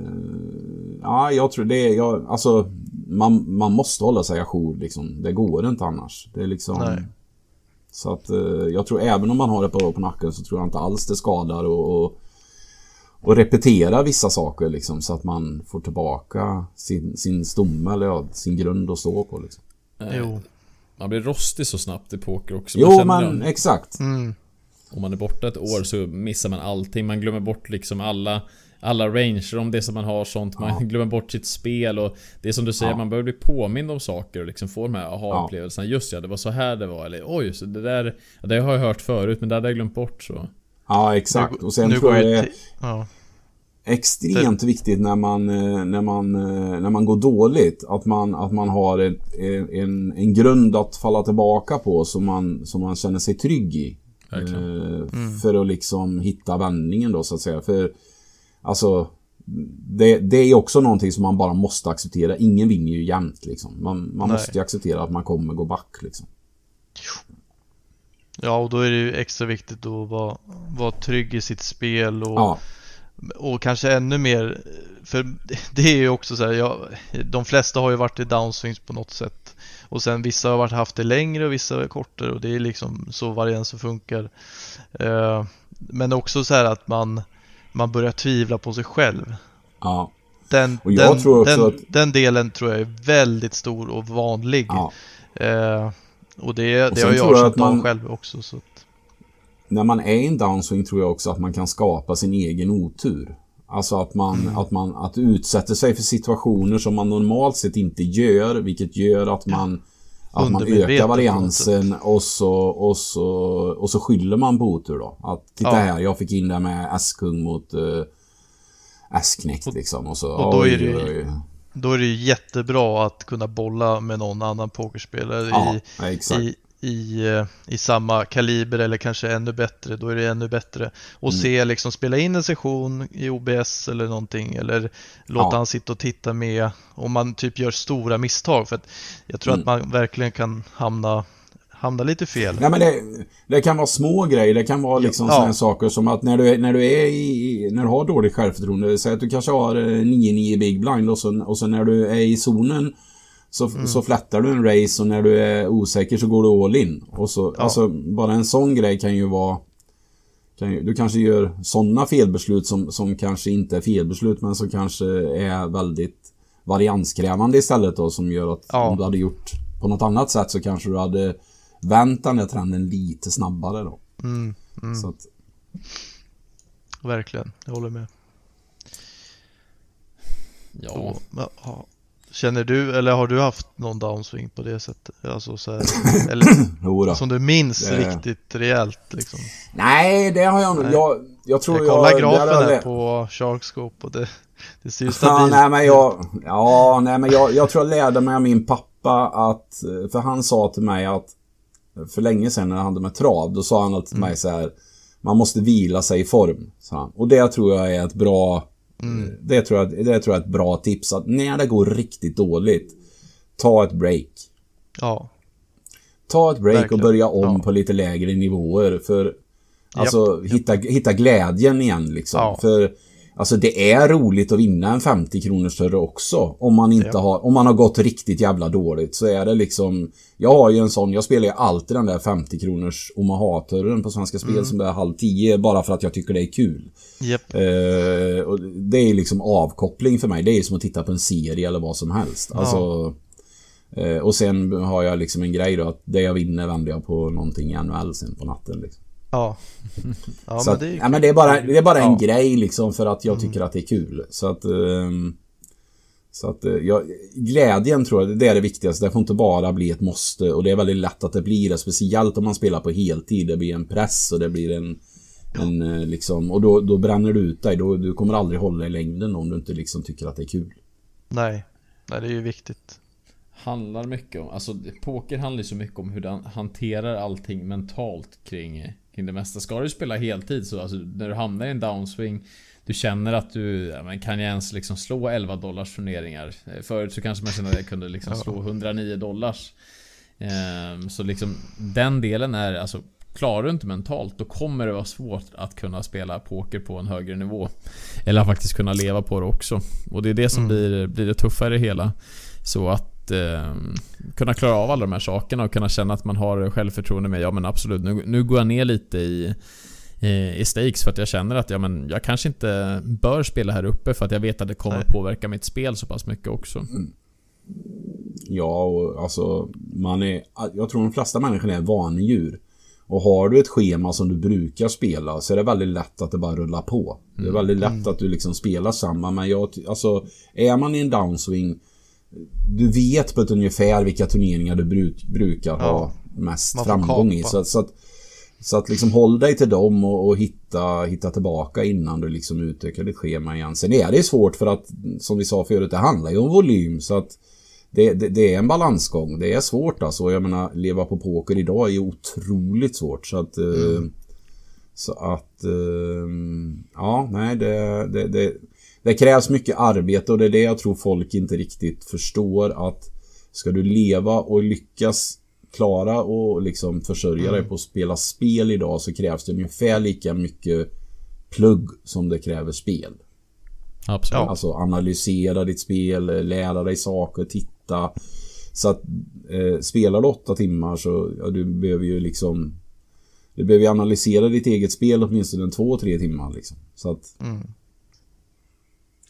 ja, jag tror det är... Jag, alltså, man, man måste hålla sig ajour liksom. Det går inte annars. Det är liksom... Nej. Så att eh, jag tror även om man har ett par år på nacken så tror jag inte alls det skadar och, och, och repetera vissa saker liksom så att man får tillbaka sin, sin stomme eller ja, sin grund att stå på liksom. Jo. Man blir rostig så snabbt i poker också. Jo men det. exakt. Mm. Om man är borta ett år så missar man allting. Man glömmer bort liksom alla alla ranger om det som man har sånt. Man Ja. glömmer bort sitt spel och det är som du säger, Ja. man behöver bli påmind om saker och liksom få de här aha-upplevelserna. Just ja, det var så här det var. Eller oj, så det där... Ja, det har jag hört förut men det hade jag glömt bort så. Ja exakt. Nu- Och sen nu tror jag det är Ja. extremt viktigt när man, eh, när man, eh, när man går dåligt. Att man, att man har ett, en, en grund att falla tillbaka på som man, som man känner sig trygg i. Eh, För att liksom hitta vändningen då så att säga. För alltså det, det är också någonting som man bara måste acceptera. Ingen vinner ju jämt liksom. Man, man måste ju acceptera att man kommer gå back liksom. ja, och då är det ju extra viktigt att vara, vara trygg i sitt spel och, Ja, och kanske ännu mer För det är ju också så här, jag, de flesta har ju varit i downswings på något sätt Och sen vissa har varit, haft det längre och vissa är kortare och det är liksom så varianser funkar Eh, Men också så här att man Man börjar tvivla på sig själv ja, Den, den, den, att- den delen tror jag är väldigt stor och vanlig ja. Eh, och det, Och det har jag känt man- av själv också. Så att, När man är i en downswing tror jag också att man kan skapa sin egen otur. Alltså att man, Mm. att man att utsätter sig för situationer som man normalt sett inte gör, vilket gör att man att man ökar variansen och så, och, så, och så skyller man på otur då. Att titta Ja. här, jag fick in det med S-kung mot uh, S-knäckt liksom. Och, så, och då är oj, det ju- oj, oj. då är det jättebra att kunna bolla med någon annan pokerspelare Ja, i, i, i, eh, i samma kaliber eller kanske ännu bättre. Då är det ännu bättre. Och Mm. se liksom spela in en session i OBS eller någonting eller låta Ja. han sitta och titta med om man typ gör stora misstag. För att jag tror Mm. att man verkligen kan hamna, hamna lite fel. Nej men det, det kan vara små grejer. Det kan vara liksom Ja. sådana saker som att när du, är- när du är i, när du har dåligt självförtroende. Säg att du kanske har eh, 9-9 big blind och så, och så när du är i zonen så, Mm. så flättar du en race och när du är osäker så går du all in. Och så, Ja. alltså bara en sån grej kan ju vara kan ju, du kanske gör sådana felbeslut som, som kanske inte är felbeslut men som kanske är väldigt varianskrävande istället då som gör att Ja. om du hade gjort på något annat sätt så kanske du hade vänt den där trenden lite snabbare då. Mm, mm, Så att, verkligen, jag håller med. Ja. Så, men, ja. Känner du, eller har du haft någon downswing på det sättet? Alltså så här, eller som du minns Det- riktigt rejält liksom? Nej, det har jag nog. Jag, jag tror Jag jag... kollar grafen här på Sharkscope och det, det ser ju Ja, stabilt nej men jag... Ja, nej men jag, jag tror jag lärde mig av min pappa att... För han sa till mig att... För länge sedan när han hade med trav, då sa han alltid till mig så här... Man måste vila sig i form, han. Och det tror jag är ett bra... Det, tror jag, det tror jag är ett bra tips. Att när det går riktigt dåligt, ta ett break. Ja, Ta ett break Verkligen. och börja om Ja. på lite lägre nivåer. För alltså hitta, hitta glädjen igen liksom. Ja. För alltså det är roligt att vinna en 50 kronors större också. Om man inte Ja. har, om man har gått riktigt jävla dåligt så är det liksom. Jag har ju en sån, jag spelar ju alltid den där 50 kronors Omaha-turren på Svenska Spel Mm. som är halv tio bara för att jag tycker det är kul. japp, Eh, och det är liksom avkoppling för mig. Det är som att titta på en serie eller vad som helst. Ja. Alltså, eh, och sen har jag liksom en grej då att det jag vinner vänder jag på någonting i NHL sen på natten. Liksom. Ja. Ja, så men att, det är ju ja, men det är bara, det är bara en Ja. grej liksom för att jag tycker att det är kul. Så att... ehm, så att eh, jag, glädjen tror jag, det är det viktigaste. Det får inte bara bli ett måste. Och det är väldigt lätt att det blir det. Speciellt om man spelar på heltid. Det blir en press och det blir en... en eh, liksom, och då, då bränner du ut dig. Då, du kommer aldrig hålla i längden om du inte liksom tycker att det är kul. Nej, nej det är ju viktigt. handlar mycket om, alltså poker handlar ju så mycket om hur den hanterar allting mentalt kring, kring det mesta. Ska du spela heltid så, alltså när du hamnar i en downswing du känner att du, ja, men kan jag ens liksom slå 11 dollars turneringar? Eh, förut så kanske man kände att jag kunde liksom slå 109 dollars. Ehm, så liksom den delen är, alltså Klarar du inte mentalt, då kommer det vara svårt att kunna spela poker på en högre nivå. Eller faktiskt kunna leva på det också. Och det är det som mm. blir, blir det tuffa i det hela. Så att eh, kunna klara av alla de här sakerna och kunna känna att man har självförtroende med, ja men absolut, nu, nu går jag ner lite i i stakes för att jag känner att ja, men jag kanske inte bör spela här uppe för att jag vet att det kommer Nej. påverka mitt spel så pass mycket också. Mm. Ja, och alltså man är... Jag tror de flesta människor är vanedjur. Och har du ett schema som du brukar spela så är det väldigt lätt att det bara rullar på. Det är mm. väldigt lätt mm. att du liksom spelar samma. Men jag, alltså, är man i en downswing du vet på ett ungefär vilka turneringar du bruk, brukar ja. ha mest framgång i. Så, så, att, så att liksom håll dig till dem och, och, hitta, hitta tillbaka innan du liksom utökar ditt schema igen. Sen är det svårt för att, som vi sa förut, det handlar ju om volym. Så att det, det, det, är en balansgång. Det är svårt alltså. Jag menar, leva på poker idag är otroligt svårt. Så att... Eh, mm. Så att... Eh, ja, nej, det, det, det, det krävs mycket arbete och det är det jag tror folk inte riktigt förstår att ska du leva och lyckas klara och liksom försörja mm. dig på att spela spel idag så krävs det ungefär lika mycket plugg som det kräver spel. Absolut. Alltså analysera ditt spel, lära dig saker, titta. Så att eh, spelar du åtta timmar så ja, du behöver ju liksom du behöver analysera ditt eget spel åtminstone en två, tre timmar liksom. Så att mm.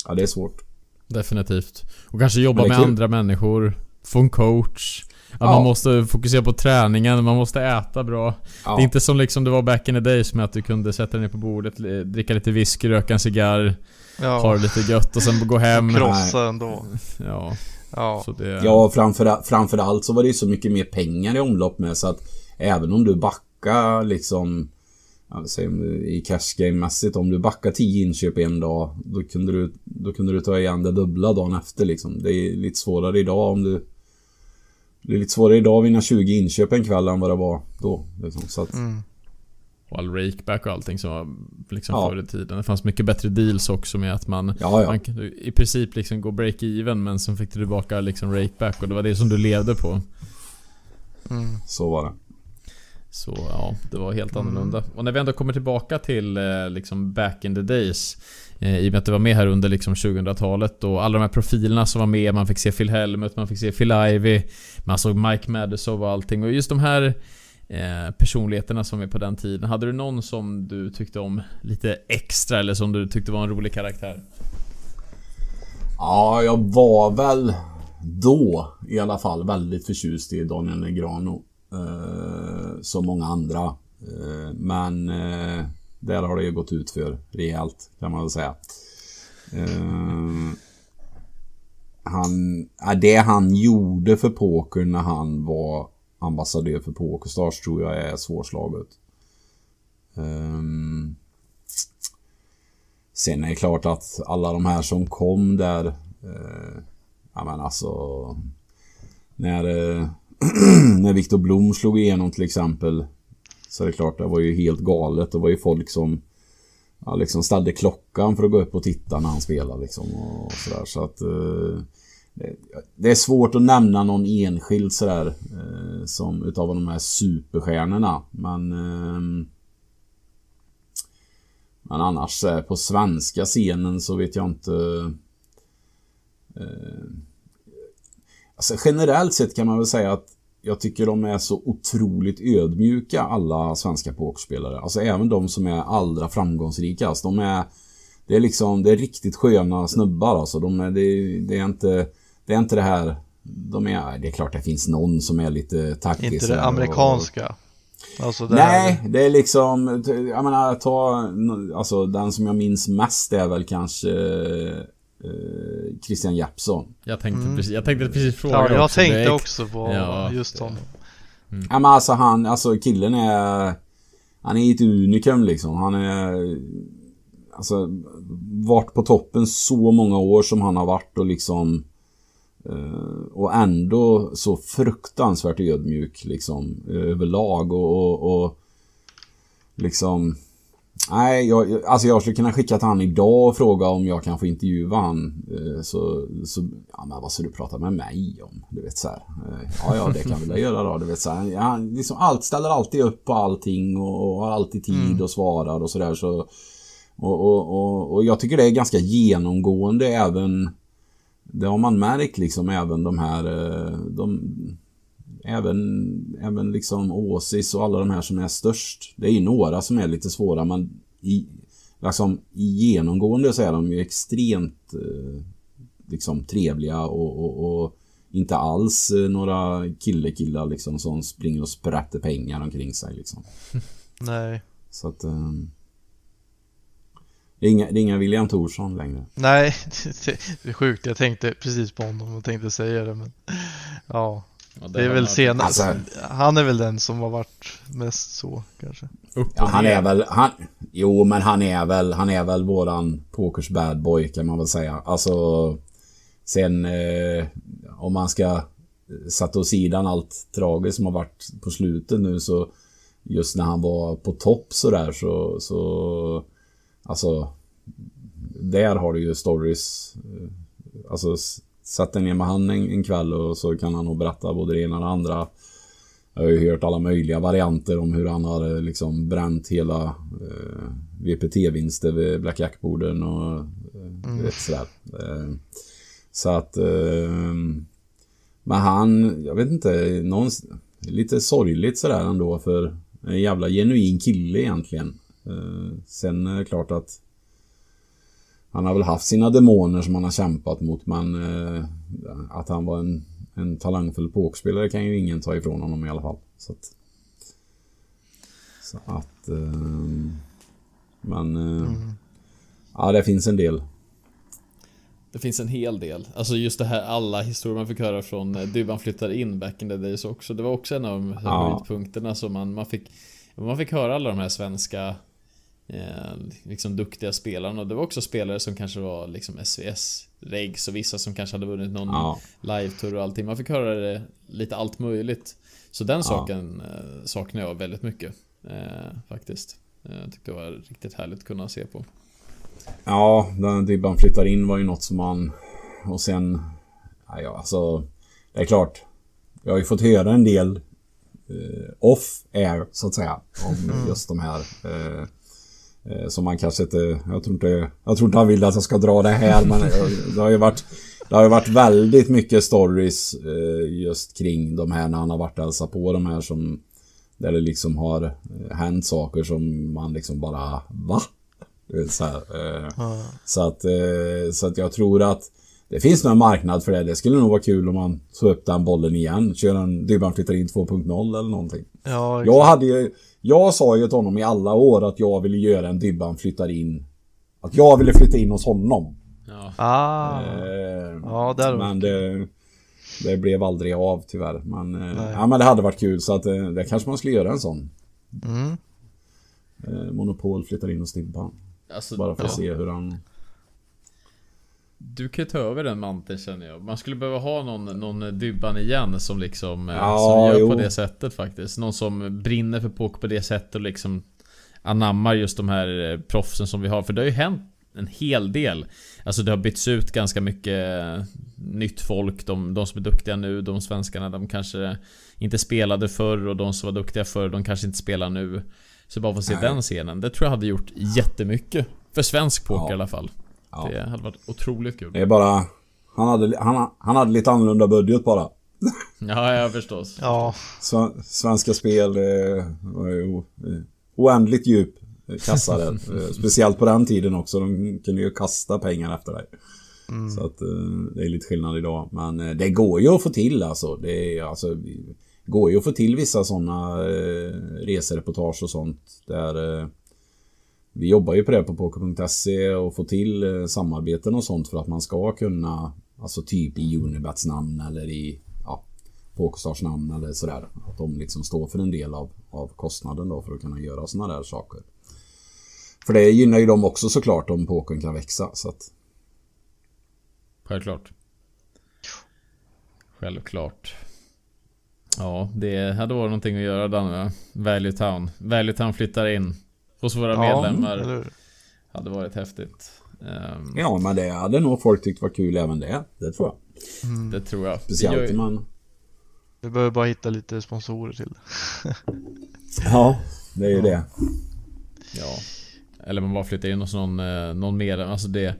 Ja, det är svårt. Definitivt. Och kanske jobba med kul. andra människor. Få en coach. Att ja. man måste fokusera på träningen, man måste äta bra. Ja. Det är inte som liksom det var back in the days med att du kunde sätta dig ner på bordet, dricka lite whisky, röka en cigarr. Ja. Ha det lite gött och sen gå hem. Krossa ändå. Ja. Ja, så det... ja framför, framförallt så var det ju så mycket mer pengar i omlopp med så att även om du backar liksom alltså, i cash game-mässigt, om du backar 10 inköp en dag då kunde, du, då kunde du ta igen det dubbla dagen efter liksom. Det är lite svårare idag om du det är lite svårare idag att vinna 20 inköp en kväll än vad det var då. Liksom. Så att, mm. Och all rakeback och allting som var liksom ja. förr i tiden. Det fanns mycket bättre deals också med att man, ja, ja. man i princip liksom gå break-even men sen fick du tillbaka liksom rakeback och det var det som du levde på. Mm. Så var det. Så ja, det var helt mm. annorlunda. Och när vi ändå kommer tillbaka till eh, liksom back in the days. Eh, I och med att det var med här under liksom 2000-talet och alla de här profilerna som var med. Man fick se Phil Helmut, man fick se Phil Ivey. Man såg Mike Madison och allting. Och just de här Eh, personligheterna som är på den tiden. Hade du någon som du tyckte om lite extra eller som du tyckte var en rolig karaktär? Ja, jag var väl då i alla fall väldigt förtjust i Daniel Negrano. Eh, som många andra. Eh, men eh, där har det ju gått ut för rejält kan man väl säga. Eh, han, det han gjorde för poker när han var ambassadör för Pokerstars tror jag är svårslaget. Um, sen är det klart att alla de här som kom där, uh, ja men alltså, när, uh, när Viktor Blom slog igenom till exempel, så är det klart, det var ju helt galet. Det var ju folk som ja, liksom ställde klockan för att gå upp och titta när han spelade liksom och sådär. Så att eh, det är svårt att nämna någon enskild sådär eh, som utav de här superstjärnorna. Men eh, Men annars eh, på svenska scenen så vet jag inte eh, Alltså generellt sett kan man väl säga att jag tycker de är så otroligt ödmjuka alla svenska pokerspelare. Alltså även de som är allra framgångsrikast. De är Det är liksom, det är riktigt sköna snubbar alltså. De är, det, det är inte det är inte det här... De är, det är klart det finns någon som är lite taktisk. Inte det amerikanska. Och, alltså det nej, här... det är liksom... Jag menar, ta... Alltså den som jag minns mest är väl kanske... Eh, Christian Jeppsson. Jag tänkte, mm. precis, jag tänkte precis fråga Ja, jag också tänkte också på ja, just honom. Mm. Ja, men alltså han, alltså killen är... Han är ett unikum liksom. Han är... Alltså, varit på toppen så många år som han har varit och liksom Eh, och ändå så fruktansvärt ödmjuk liksom överlag och, och, och liksom Nej, jag, alltså jag skulle kunna skicka till han idag och fråga om jag kan få intervjua han. Eh, så, så ja men vad ska du prata med mig om? Du vet så här. Eh, ja, ja, det kan vi göra då. Du vet så här. Ja, liksom allt, ställer alltid upp på allting och, och har alltid tid mm. och svarar och sådär. Så, och, och, och, och jag tycker det är ganska genomgående även det har man märkt liksom även de här eh, de, även, även liksom Åsis och alla de här som är störst. Det är ju några som är lite svåra men i, liksom, i genomgående så är de ju extremt eh, liksom trevliga och, och, och inte alls eh, några killekillar liksom som springer och sprätter pengar omkring sig liksom. Nej. Så att... Um, det är, inga, det är inga William Thorsson längre. Nej, det är sjukt. Jag tänkte precis på honom och tänkte säga det men... Ja. Ja, det, är väl senast. Alltså, han är väl den som har varit mest så kanske. ja, han är väl, han, jo men han är väl, han är väl våran pokers bad boy kan man väl säga. Alltså, sen eh, om man ska sätta åt sidan allt tragiskt som har varit på slutet nu så just när han var på topp sådär så, så alltså där har du ju stories eh, alltså Sätt dig ner med han en, en kväll och så kan han nog berätta både det ena och det andra. Jag har ju hört alla möjliga varianter om hur han har eh, liksom bränt hela eh, VPT-vinster vid Black Jack-borden och eh, mm. vet, sådär. Eh, så att... Eh, men han, jag vet inte, någon, lite sorgligt sådär ändå för en jävla genuin kille egentligen. Eh, sen är det klart att han har väl haft sina demoner som han har kämpat mot men eh, att han var en, en talangfull påkspelare kan ju ingen ta ifrån honom i alla fall. Så att, så att eh, men eh, mm. ja det finns en del. Det finns en hel del. Alltså just det här alla historier man fick höra från eh, Dybban flyttar in back in the days också. Det var också en av de höjdpunkterna som man, man fick Man fick höra alla de här svenska eh, liksom duktiga spelarna. Och det var också spelare som kanske var liksom SVS regs och vissa som kanske hade vunnit någon ja. live-tour och allting. Man fick höra det lite allt möjligt. Så den ja. saken eh, saknar jag väldigt mycket. Eh, faktiskt. Eh, jag tyckte det var riktigt härligt att kunna se på. Ja, den Dibban flyttar in var ju något som man... Och sen... Ja, alltså... Det är klart. Jag har ju fått höra en del eh, off air så att säga. Om mm. just de här Eh, som man kanske inte... Jag tror inte, jag tror inte han vill att jag ska dra det här men det har ju varit... Det har ju varit väldigt mycket stories eh, just kring de här när han har varit och hälsat på de här som... Där det liksom har eh, hänt saker som man liksom bara... Va? Så, här, så att, så att jag tror att det finns nog en marknad för det. Det skulle nog vara kul om man tog upp den bollen igen. Kör en Dybban flyttar in 2.0 eller någonting. Ja, jag hade ju... Jag sa ju till honom i alla år att jag ville göra en Dybban flyttar in. Att jag ville flytta in hos honom. Ja. Ah. Eh, ja, där men det, det blev aldrig av tyvärr. Men, eh, ja, men det hade varit kul så att eh, det kanske man skulle göra en sån. Mm. Eh, Monopol flyttar in hos Dybban. Alltså, Bara för att ja. se hur han... Du kan ju ta över den manteln känner jag. Man skulle behöva ha någon, någon Dybban igen som liksom... Eh, ja, som gör jo. på det sättet faktiskt. Någon som brinner för poker på det sättet och liksom anammar just de här eh, proffsen som vi har. För det har ju hänt en hel del. Alltså det har bytts ut ganska mycket eh, nytt folk. De, de som är duktiga nu, de svenskarna, de kanske inte spelade förr och de som var duktiga förr, de kanske inte spelar nu. Så bara få se Nej. den scenen. Det tror jag hade gjort jättemycket. För svensk poker ja. i alla fall. Ja. Det hade varit otroligt kul. Det är bara... Han hade, han, han hade lite annorlunda budget bara. ja, ja förstås. Ja. Svenska spel eh, var ju oändligt djup kassa där. Eh, speciellt på den tiden också. De kunde ju kasta pengar efter dig. Mm. Så att eh, det är lite skillnad idag. Men eh, det går ju att få till alltså. Det är alltså... går ju att få till vissa sådana eh, resereportage och sånt. Där eh, vi jobbar ju på det på poker.se och får till eh, samarbeten och sånt för att man ska kunna, alltså typ i Unibets namn eller i ja, Pokerstars namn eller sådär. Att de liksom står för en del av, av kostnaden då för att kunna göra sådana där saker. För det gynnar ju dem också såklart om pokern kan växa så att... Självklart. Självklart. Ja, det hade varit någonting att göra Danne. Value Town. Value Town flyttar in hos våra Ja, medlemmar. eller? Hade varit häftigt. Ehm, Ja, men det hade nog folk tyckt var kul även det. Det tror jag. Det tror jag. Speciellt ju- om man... Vi behöver bara hitta lite sponsorer till. Ja, det är ju det. Ja. Eller man bara flyttar in hos någon, eh, någon medlem. Alltså det,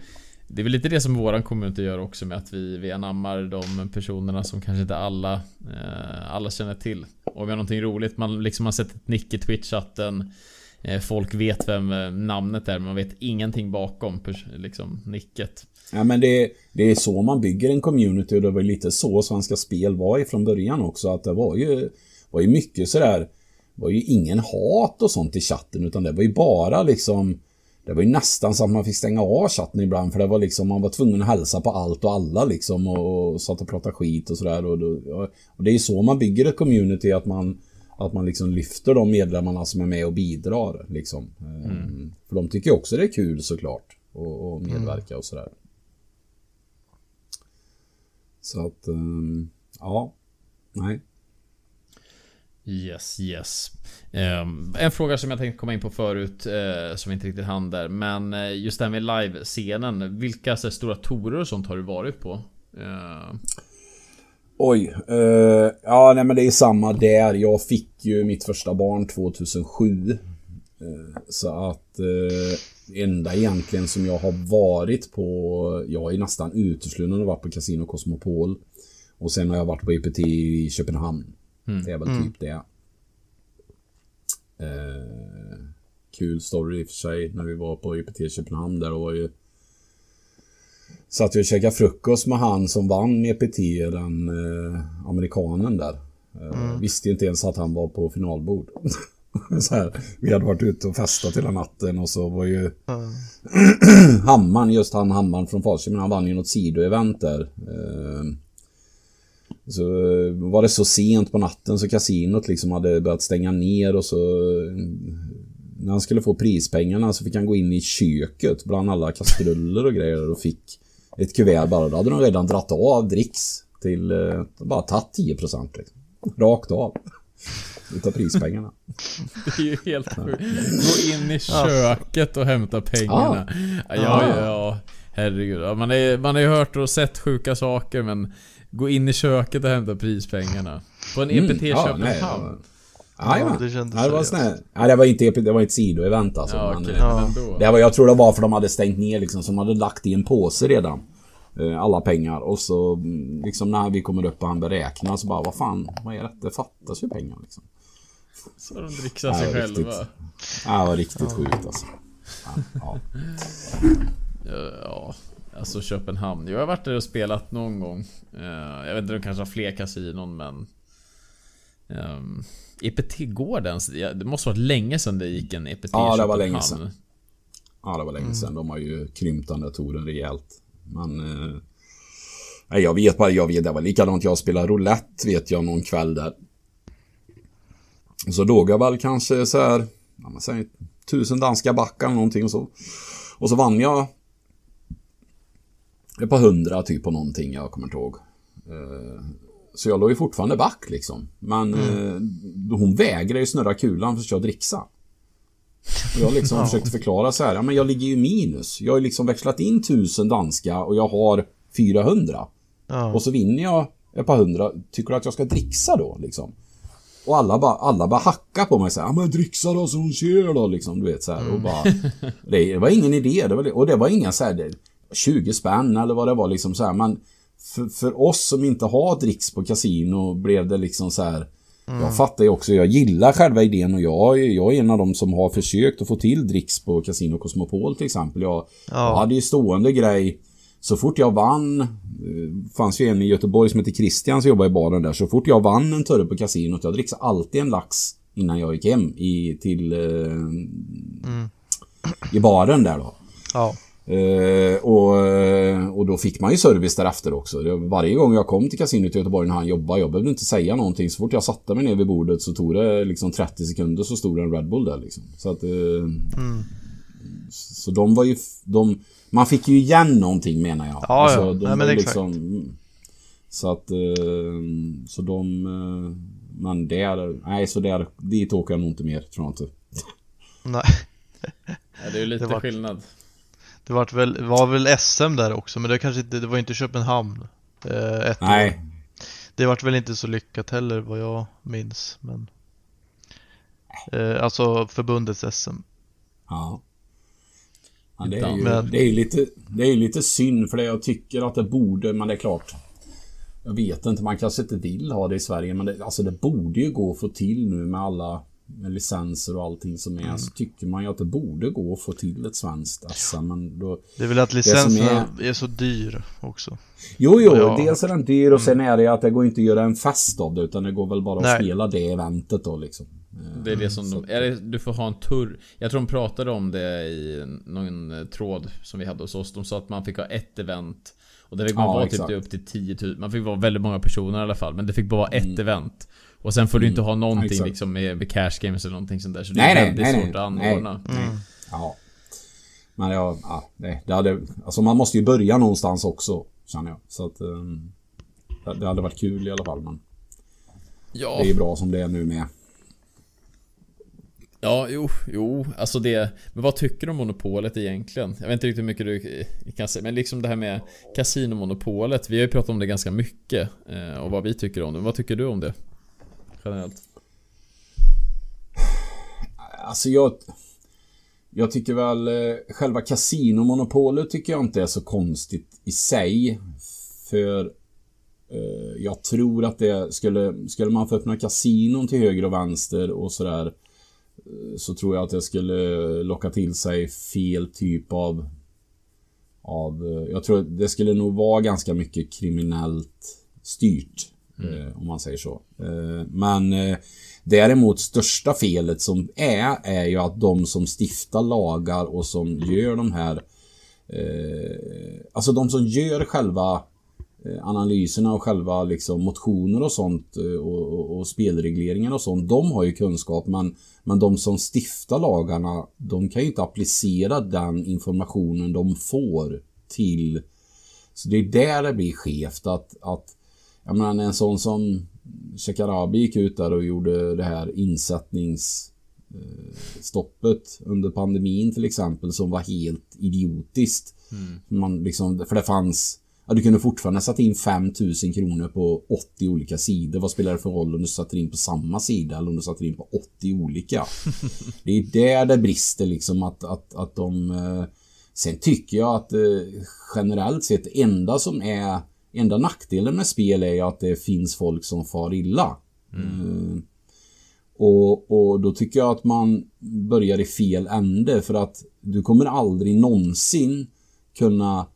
det är väl lite det som våran community gör också med att vi, vi anammar de personerna som kanske inte alla, eh, alla känner till. Och vi har någonting roligt, man liksom har sett ett nick i Twitch-chatten. Eh, folk vet vem eh, namnet är men man vet ingenting bakom liksom nicket. Ja, men det, det är så man bygger en community och det var lite så Svenska Spel var ifrån början också. Att det var ju, var ju mycket sådär, det var ju ingen hat och sånt i chatten utan det var ju bara liksom det var ju nästan så att man fick stänga av chatten ibland för det var liksom man var tvungen att hälsa på allt och alla liksom och, och satt och pratade skit och sådär och, då- och det är ju så man bygger ett community att man att man liksom lyfter de medlemmarna som är med och bidrar liksom. Ehm, För de tycker också det är kul såklart och, och medverka och sådär. Så att, ehm, ja. Nej. Yes, yes. Ehm, en fråga som jag tänkte komma in på förut, eh, som inte riktigt hann där. Men eh, just det här med live-scenen. Vilka så stora torer och sånt har du varit på? Oj. eh, ja, nej men det är samma där. Jag fick ju mitt första barn 2007. Eh, så att eh, enda egentligen som jag har varit på, jag är nästan uteslutande varit på Casino Cosmopol. Och sen har jag varit på EPT i Köpenhamn. Det är väl typ det. Eh, kul story i och för sig när vi var på EPT i Köpenhamn där var ju Satt vi och käkade frukost med han som vann EPT, den eh, amerikanen där. Eh, Visste inte ens att han var på finalbord. så här, vi hade varit ute och festat hela natten och så var ju Hammaren, just han Hammaren från Falköping, han vann ju något sidoevent där. Eh, så var det så sent på natten så kasinot liksom hade börjat stänga ner och så när han skulle få prispengarna så fick han gå in i köket bland alla kastruller och grejer och fick ett kuvert bara. Då hade de redan dratt av dricks till, eh, bara tagit 10% liksom. Rakt av. Utav prispengarna. det är ju helt sjukt. Gå in i köket och hämta pengarna. Ja, ja, ja. Herregud. Ja, man, är, man har ju hört och sett sjuka saker men Gå in i köket och hämta prispengarna. På en EPT Mm, ja, nej, Köpenhamn. Ja, Ja, ja, det kändes ja, det var seriöst. Nej, det var inte det var ett sidoevent alltså. Ja, men, okej. eh, Ja. Men ändå. Det var, jag tror det var för de hade stängt ner liksom, så de hade lagt i en påse redan. eh, Alla pengar och så mm, liksom när vi kommer upp och han beräknar så bara vad fan, vad är detta? Det fattas ju pengar liksom. Så de dricksar sig Ja, riktigt. själva. Ja, det var riktigt sjukt alltså. Ja, ja. Ja, Ja, alltså Köpenhamn. Jag har varit där och spelat någon gång. Eh, Jag vet inte, de kanske har fler kasinon men... Um, EPT-gården, det måste varit länge sedan det gick en EPT Ja, det var länge sedan. Ja, det var länge sedan. De har ju krympt den där touren rejält. Men... Eh, jag vet bara, jag vet, det var likadant. Jag spelade roulette vet jag någon kväll där. Så låg jag väl kanske så här, ja, men säg tusen danska backar eller någonting så. Och så vann jag ett par hundra typ på någonting, jag kommer inte ihåg. Eh, Så jag låg ju fortfarande back liksom. Men eh, hon vägrade ju snurra kulan för att jag dricksa. Och jag liksom försökte förklara så här, ja men jag ligger ju minus. Jag har ju liksom växlat in tusen danska och jag har 400. Ja. Och så vinner jag ett par hundra. Tycker du att jag ska dricksa då liksom? Och alla bara, alla bara hacka på mig så här, ja men dricksa då så hon ser då liksom, du vet så här. Och bara, det, det var ingen idé, det var, och det var inga så här, det- 20 spänn eller vad det var liksom så här. Men för, för oss som inte har dricks på kasino blev det liksom så här. Jag fattar ju också, jag gillar själva idén och jag, jag är en av dem som har försökt att få till dricks på Casino Cosmopol till exempel. Jag, jag hade ju stående grej så fort jag vann, eh, fanns ju en i Göteborg som heter Christian som jobbar i baren där. Så fort jag vann en turre på kasinot, jag dricksade alltid en lax innan jag gick hem i, till eh, i baren där då. ja. Eh, och, eh, och då fick man ju service därefter också. Det, varje gång jag kom till kasinot i Göteborg när han jobbade, jag behövde inte säga någonting. Så fort jag satte mig ner vid bordet så tog det liksom 30 sekunder så stod det en Red Bull där liksom. Så att... Eh, Så de var ju... De, man fick ju igen någonting menar jag. Ja, ja. de Nej, men var exakt. liksom, Så att... Eh, så de... Eh, men där... Nej, så där... Dit åker jag nog inte mer, tror jag inte. Nej. Ja, det är ju lite Det var- skillnad. Det var väl, var väl SM där också, men det kanske inte, det var inte Köpenhamn. Eh, ett år. Nej. Det vart väl inte så lyckat heller vad jag minns, men... Eh, alltså förbundets SM. Ja. ja det, är ju, Men- det är lite, det är lite synd för det jag tycker att det borde, men det är klart. Jag vet inte, man kanske inte vill ha det i Sverige, men det, alltså det borde ju gå att få till nu med alla med licenser och allting som är. Mm. Så tycker man ju att det borde gå att få till ett svenskt SM, men då... Det är väl att som licenserna är... så dyr också. Jo, jo, Ja. dels är den dyr och sen är det att det går inte att göra en fest av det, utan det går väl bara att Nej. spela det eventet då liksom. Det är det som de, är det, du får ha en turr Jag tror de pratade om det i någon eh, tråd som vi hade hos oss De sa att man fick ha ett event Och det fick man Ja, vara exakt. typ upp till 10 000 Man fick vara väldigt många personer i alla fall Men det fick bara vara ett Mm. event Och sen får du inte ha någonting exakt. liksom med, med cash games eller någonting sånt där Så det Nej, är väldigt nej, svårt nej, att nej. anordna Ja. Men ja, ja det, det hade... Alltså man måste ju börja någonstans också, känner jag. Så att... ehm, det, hade varit kul i alla fall, men Ja, det är ju bra som det är nu med. ja, jo, jo, alltså det Men vad tycker du om monopolet egentligen? Jag vet inte riktigt hur mycket du eh, kan säga Men liksom det här med Casinomonopolet Vi har ju pratat om det ganska mycket eh, Och vad vi tycker om det Vad tycker du om det? Generellt Alltså jag... Jag tycker väl eh, själva kasinomonopolet tycker jag inte är så konstigt i sig. För eh, jag tror att det skulle, skulle man få öppna kasinon till höger och vänster och sådär. Eh, så tror jag att det skulle locka till sig fel typ av... av eh, jag tror att det skulle nog vara ganska mycket kriminellt styrt. Mm. Eh, om man säger så. Eh, men eh, däremot största felet som är, är ju att de som stiftar lagar och som gör de här Alltså de som gör själva analyserna och själva liksom motioner och sånt och, och, och spelregleringar och sånt. De har ju kunskap men, men de som stiftar lagarna de kan ju inte applicera den informationen de får till så det är där det blir skevt att, att jag menar en sån som Shekarabi gick ut där och gjorde det här insättnings eh, under pandemin till exempel som var helt idiotiskt. Man liksom, för det fanns Ja, du kunde fortfarande sätta in 5000 kronor på 80 olika sidor. Vad spelar det för roll om du sätter in på samma sida eller om du sätter in på 80 olika? Det är där det brister liksom att, att, att de... Eh, sen tycker jag att eh, generellt sett det enda som är... Enda nackdelen med spel är ju att det finns folk som far illa. Eh, och, och då tycker jag att man börjar i fel ände för att du kommer aldrig någonsin kunna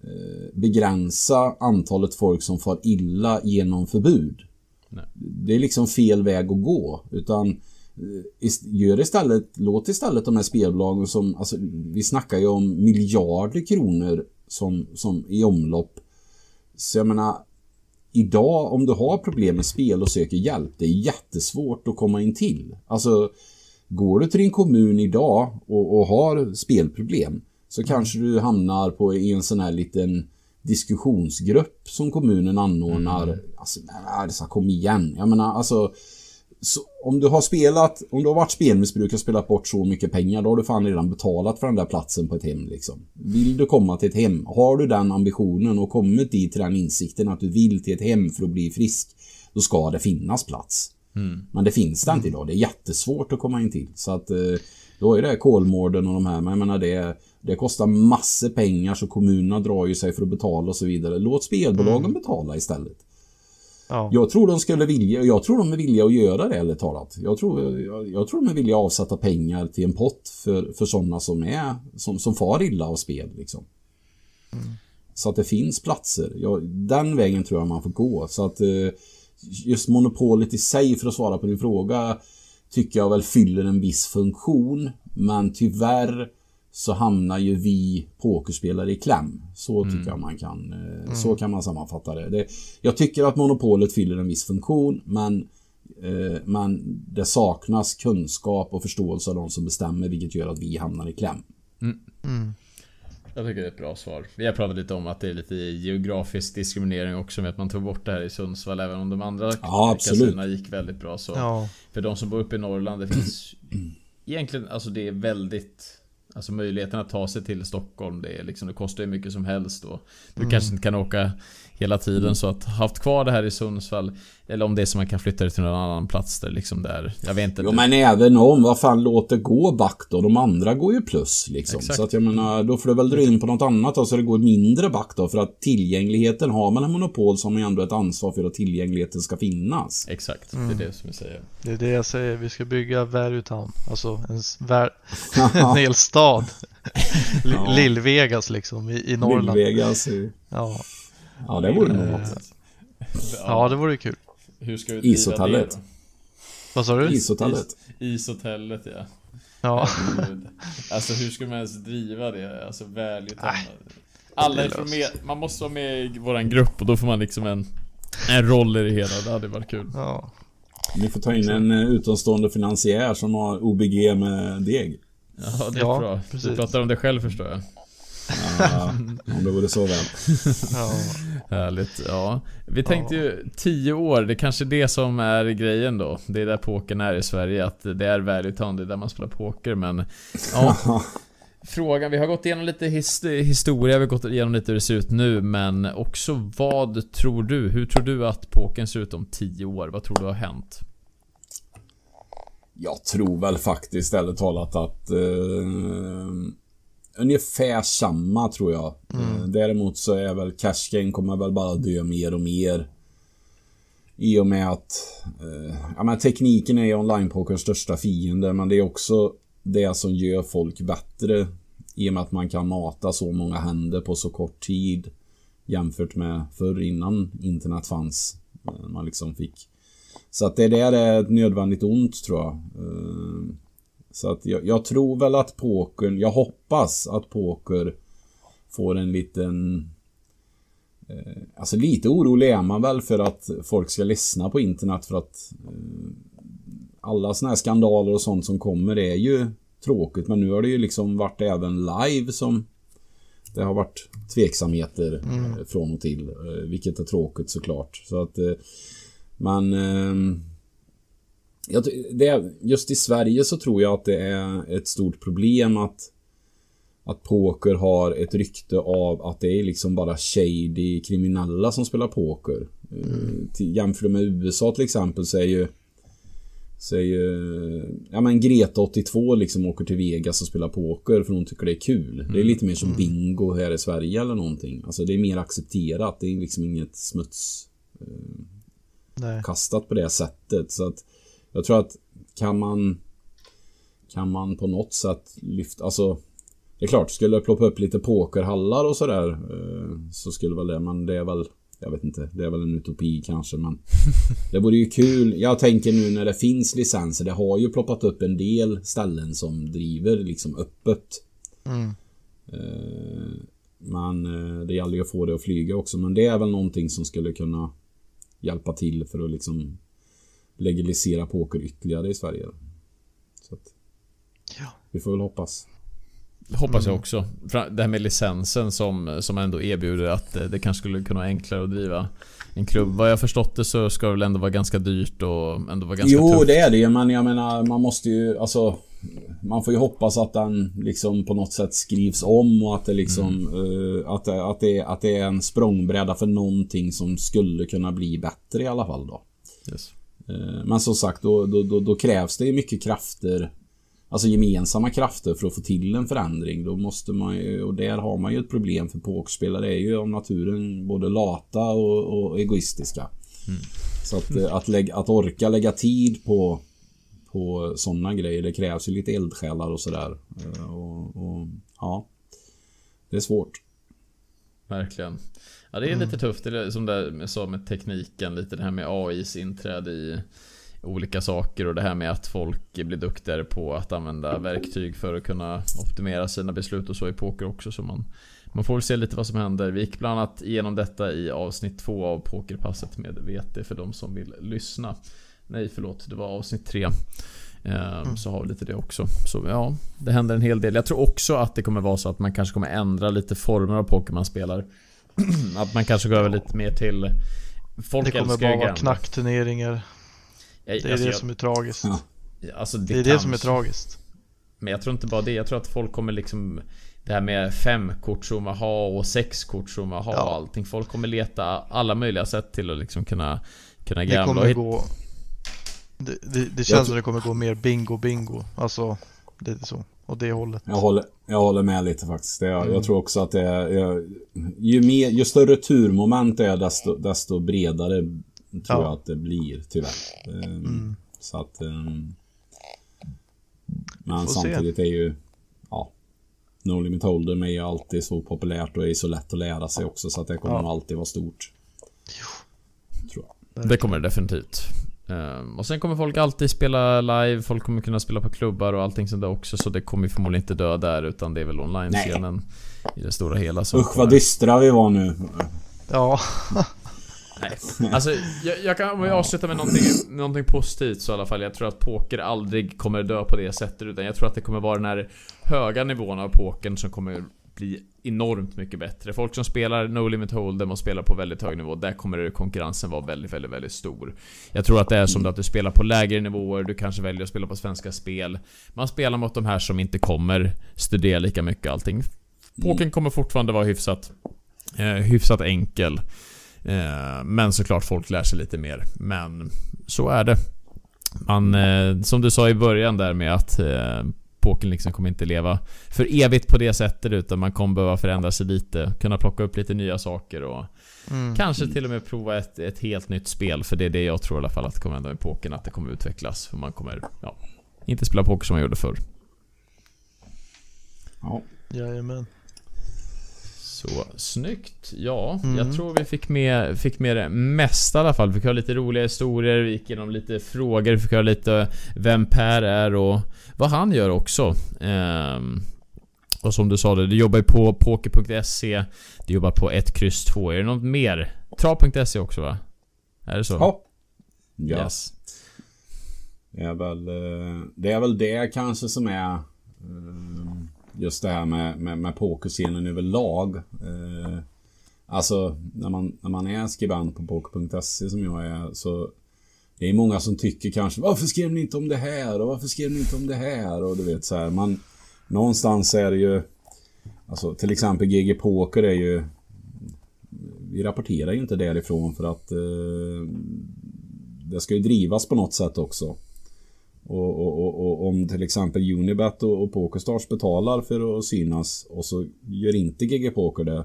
eh, begränsa antalet folk som far illa genom förbud. Nej. Det är liksom fel väg att gå. Utan eh, gör istället, låt istället de här spelbolagen som, alltså vi snackar ju om miljarder kronor som, som i omlopp. Så jag menar, idag om du har problem med spel och söker hjälp, det är jättesvårt att komma in till. Alltså, går du till din kommun idag och, och har spelproblem så kanske du hamnar på i en sån här liten diskussionsgrupp som kommunen anordnar. Alltså, alltså, kom igen. Jag menar, alltså så om du har spelat, om du har varit spelmissbrukare och spelat bort så mycket pengar, då har du fan redan betalat för den där platsen på ett hem liksom. Vill du komma till ett hem, har du den ambitionen och kommit dit till den insikten att du vill till ett hem för att bli frisk, då ska det finnas plats. Men det finns det inte idag, det är jättesvårt att komma in till. Så att eh, då är det Kolmården och de här, men jag menar det, det kostar massor pengar så kommunerna drar ju sig för att betala och så vidare. Låt spelbolagen betala istället. Ja. Jag tror de skulle vilja, jag tror de är villiga att göra det ärligt talat. Jag tror, jag, jag tror de är villiga att avsätta pengar till en pott för, för sådana som är, som, som far illa av spel liksom. Så att det finns platser. Ja, den vägen tror jag man får gå. Så att eh, just monopolet i sig, för att svara på din fråga, tycker jag väl fyller en viss funktion. Men tyvärr så hamnar ju vi pokerspelare i kläm. Så tycker jag man kan, eh, så kan man sammanfatta det. det. Jag tycker att monopolet fyller en viss funktion, men eh, men det saknas kunskap och förståelse av de som bestämmer vilket gör att vi hamnar i kläm. Jag tycker det är ett bra svar. Vi har pratat lite om att det är lite geografisk diskriminering också med att man tog bort det här i Sundsvall även om de andra Ja, kasinerna gick väldigt bra så. Ja, För de som bor uppe i Norrland, det finns egentligen, alltså det är väldigt Alltså möjligheten att ta sig till Stockholm, det, är liksom, det kostar ju mycket som helst och Du Mm. kanske inte kan åka hela tiden så att haft kvar det här i Sundsvall Eller om det är så man kan flytta det till någon annan plats där liksom där Jag vet inte Jo men även om, vad fan låt det gå back då. De andra går ju plus liksom. Exakt. Så att jag menar, då får du väl dra in på något annat då så det går mindre back då. För att tillgängligheten, har man en monopol så har man ju ändå ett ansvar för att tillgängligheten ska finnas. Exakt, Mm. det är det som jag säger det är det jag säger. Vi ska bygga Value Town. Alltså en, vär, en hel stad. Lill-Vegas liksom i, i Norrland. Lill-Vegas. Ja. Ja, det vore nog Eh, något. ja, det vore kul. Hur ska vi Ishotellet. det då? Vad sa du? Ishotellet. Ishotellet ja. Ja. Alltså hur ska man ens driva det? Alltså väldigt Nej, Alla är från med, man måste vara med i våran grupp och då får man liksom en En roll i det hela, det hade varit kul ja. Ni får ta in en eh, utomstående finansiär som har OBG med deg. Ja det är Ja, bra, precis. du pratar om det själv förstår jag Ja, om det vore så väl. ja. Härligt, ja Vi tänkte ju 10 år, det är kanske är det som är grejen då Det är där pokern är i Sverige, att det är value town, det är där man spelar poker men Ja Frågan, vi har gått igenom lite his historia, vi har gått igenom lite hur det ser ut nu men också vad tror du? Hur tror du att pokern ser ut om 10 år? Vad tror du har hänt? Jag tror väl faktiskt ärligt talat att eh, ungefär samma tror jag. Eh, däremot så är väl cash game kommer väl bara dö mer och mer. I och med att eh, ja, men tekniken är online-pokerns största fiende men det är också det som gör folk bättre. I och med att man kan mata så många händer på så kort tid. Jämfört med förr innan internet fanns. Eh, Man liksom fick så att det där är ett nödvändigt ont tror jag. Eh, Så att jag, jag tror väl att pokern, jag hoppas att poker får en liten... eh, Alltså lite orolig är man väl för att folk ska lyssna på internet för att eh, alla såna här skandaler och sånt som kommer är ju tråkigt. Men nu har det ju liksom varit även live som det har varit tveksamheter eh, från och till vilket är tråkigt såklart. Så att men ehm, jag, det, just i Sverige så tror jag att det är ett stort problem att att poker har ett rykte av att det är liksom bara shady kriminella som spelar poker. Mm. Jämför med USA till exempel så är ju så är ju, ja men Greta 82 liksom åker till Vegas och spelar poker för hon tycker det är kul. Det är lite mer som bingo här i Sverige eller någonting. Alltså det är mer accepterat. Det är liksom inget smuts Nej. kastat på det sättet. Så att jag tror att kan man kan man på något sätt lyfta, alltså det är klart, skulle det ploppa upp lite pokerhallar och sådär eh, så skulle väl det, men det är väl jag vet inte, det är väl en utopi kanske men Det vore ju kul. Jag tänker nu när det finns licenser, det har ju ploppat upp en del ställen som driver liksom öppet. Mm. Eh, Men eh, det gäller ju att få det att flyga också. Men det är väl någonting som skulle kunna hjälpa till för att liksom legalisera poker ytterligare i Sverige. Så att, Ja. Vi får väl hoppas. Hoppas jag också. Fra- Det här med licensen som, som ändå erbjuder att eh, det kanske skulle kunna vara enklare att driva en klubb. Vad jag förstått det så ska det väl ändå vara ganska dyrt och ändå vara ganska Jo, tufft. det är det ju, men jag menar man måste ju, alltså Man får ju hoppas att den liksom på något sätt skrivs om och att det liksom eh, att, det, att, det, att det är en språngbräda för någonting som skulle kunna bli bättre i alla fall då. Yes. Eh, Men som sagt, då, då, då, krävs det mycket krafter Alltså gemensamma krafter för att få till en förändring. Då måste man ju, och där har man ju ett problem för pokerspelare är ju av naturen både lata och, och egoistiska. Så att, eh, att, lägga, att orka lägga tid på på sådana grejer. Det krävs ju lite eldsjälar och sådär. Eh, Och, och, ja. Det är svårt. Verkligen. Ja det är lite tufft, det är som det jag sa med tekniken, lite det här med AIs inträde i olika saker och det här med att folk blir duktigare på att använda verktyg för att kunna optimera sina beslut och så i poker också så man Man får väl se lite vad som händer. Vi gick bland annat igenom detta i avsnitt två av Pokerpasset med VT för de som vill lyssna. Nej förlåt, det var avsnitt tre. Eh, Mm. Så har vi lite det också. Så ja, det händer en hel del. Jag tror också att det kommer vara så att man kanske kommer ändra lite former av poker man spelar. att man kanske går över lite mer till... Folk Det kommer bara vara knackturneringar. Det är alltså, det jag- som är tragiskt. Ja. Alltså det, Det är det som är tragiskt. Men jag tror inte bara det. Jag tror att folk kommer liksom... Det här med fem kort som man har och sex kort som man har Ja. och allting. Folk kommer leta alla möjliga sätt till att liksom kunna... Kunna Det gambla. kommer och hit- gå... Det, det, det känns som det kommer gå mer bingo bingo. Alltså, det är så. Åt det hållet. Jag håller, jag håller med lite faktiskt. Det, jag, Mm. jag tror också att det är... Ju, mer, ju större turmoment det är desto, desto bredare tror Ja. jag att det blir tyvärr. Ehm, Mm. Så att... ehm, men får se. samtidigt är ju... Ja. No Limit Hold'em är ju alltid så populärt och är så lätt att lära sig också så att det kommer Ja. alltid vara stort. Tror jag. Det kommer det definitivt. Ehm, och sen kommer folk alltid spela live, folk kommer kunna spela på klubbar och allting sånt där också. Så det kommer ju förmodligen inte dö där utan det är väl online-scenen i det stora hela som Usch vad kommer- dystra vi var nu. Ja, Nej. Alltså, jag, jag kan om jag avsluta med någonting, någonting positivt så i alla fall. Jag tror att poker aldrig kommer dö på det sättet. Utan jag tror att det kommer vara den här höga nivån av pokern som kommer bli enormt mycket bättre. Folk som spelar No Limit Hold'em och spelar på väldigt hög nivå, där kommer konkurrensen vara väldigt, väldigt, väldigt stor. Jag tror att det är som att du spelar på lägre nivåer, du kanske väljer att spela på svenska spel. Man spelar mot de här som inte kommer studera lika mycket allting. Poken kommer fortfarande vara hyfsat, eh, hyfsat enkel. Eh, men såklart folk lär sig lite mer. Men så är det. Man, eh, som du sa i början där med att eh, pokern liksom kommer inte leva för evigt på det sättet utan man kommer behöva förändra sig lite. Kunna plocka upp lite nya saker och mm. kanske till och med prova ett, ett helt nytt spel. För det är det jag tror i alla fall att det kommer hända med pokern. Att det kommer utvecklas. För man kommer, ja, inte spela poker som man gjorde förr. Ja. jajamän. Så, snyggt. Ja, Mm. jag tror vi fick med, fick med det mesta i alla fall. Vi fick höra lite roliga historier, vi gick igenom lite frågor, vi fick höra lite vem Per är och vad han gör också. Ehm, och som du sa, det, du jobbar ju på poker.se, du jobbar på 1, X 2. Är det något mer? Trav.se också va? Är det så? Ja. Ja. Yes. Det är väl, eh, det är väl det kanske som är eh, just det här med, med, med pokerscenen överlag. Eh, Alltså när man, när man är skribent på poker.se som jag är så det är många som tycker kanske Varför skrev ni inte om det här? Och varför skrev ni inte om det här? Och du vet så här man Någonstans är det ju Alltså till exempel GG Poker är ju Vi rapporterar ju inte därifrån för att eh, Det ska ju drivas på något sätt också. Och, och, och, och om till exempel Unibet och, och Pokerstars betalar för att synas och så gör inte GG Poker det.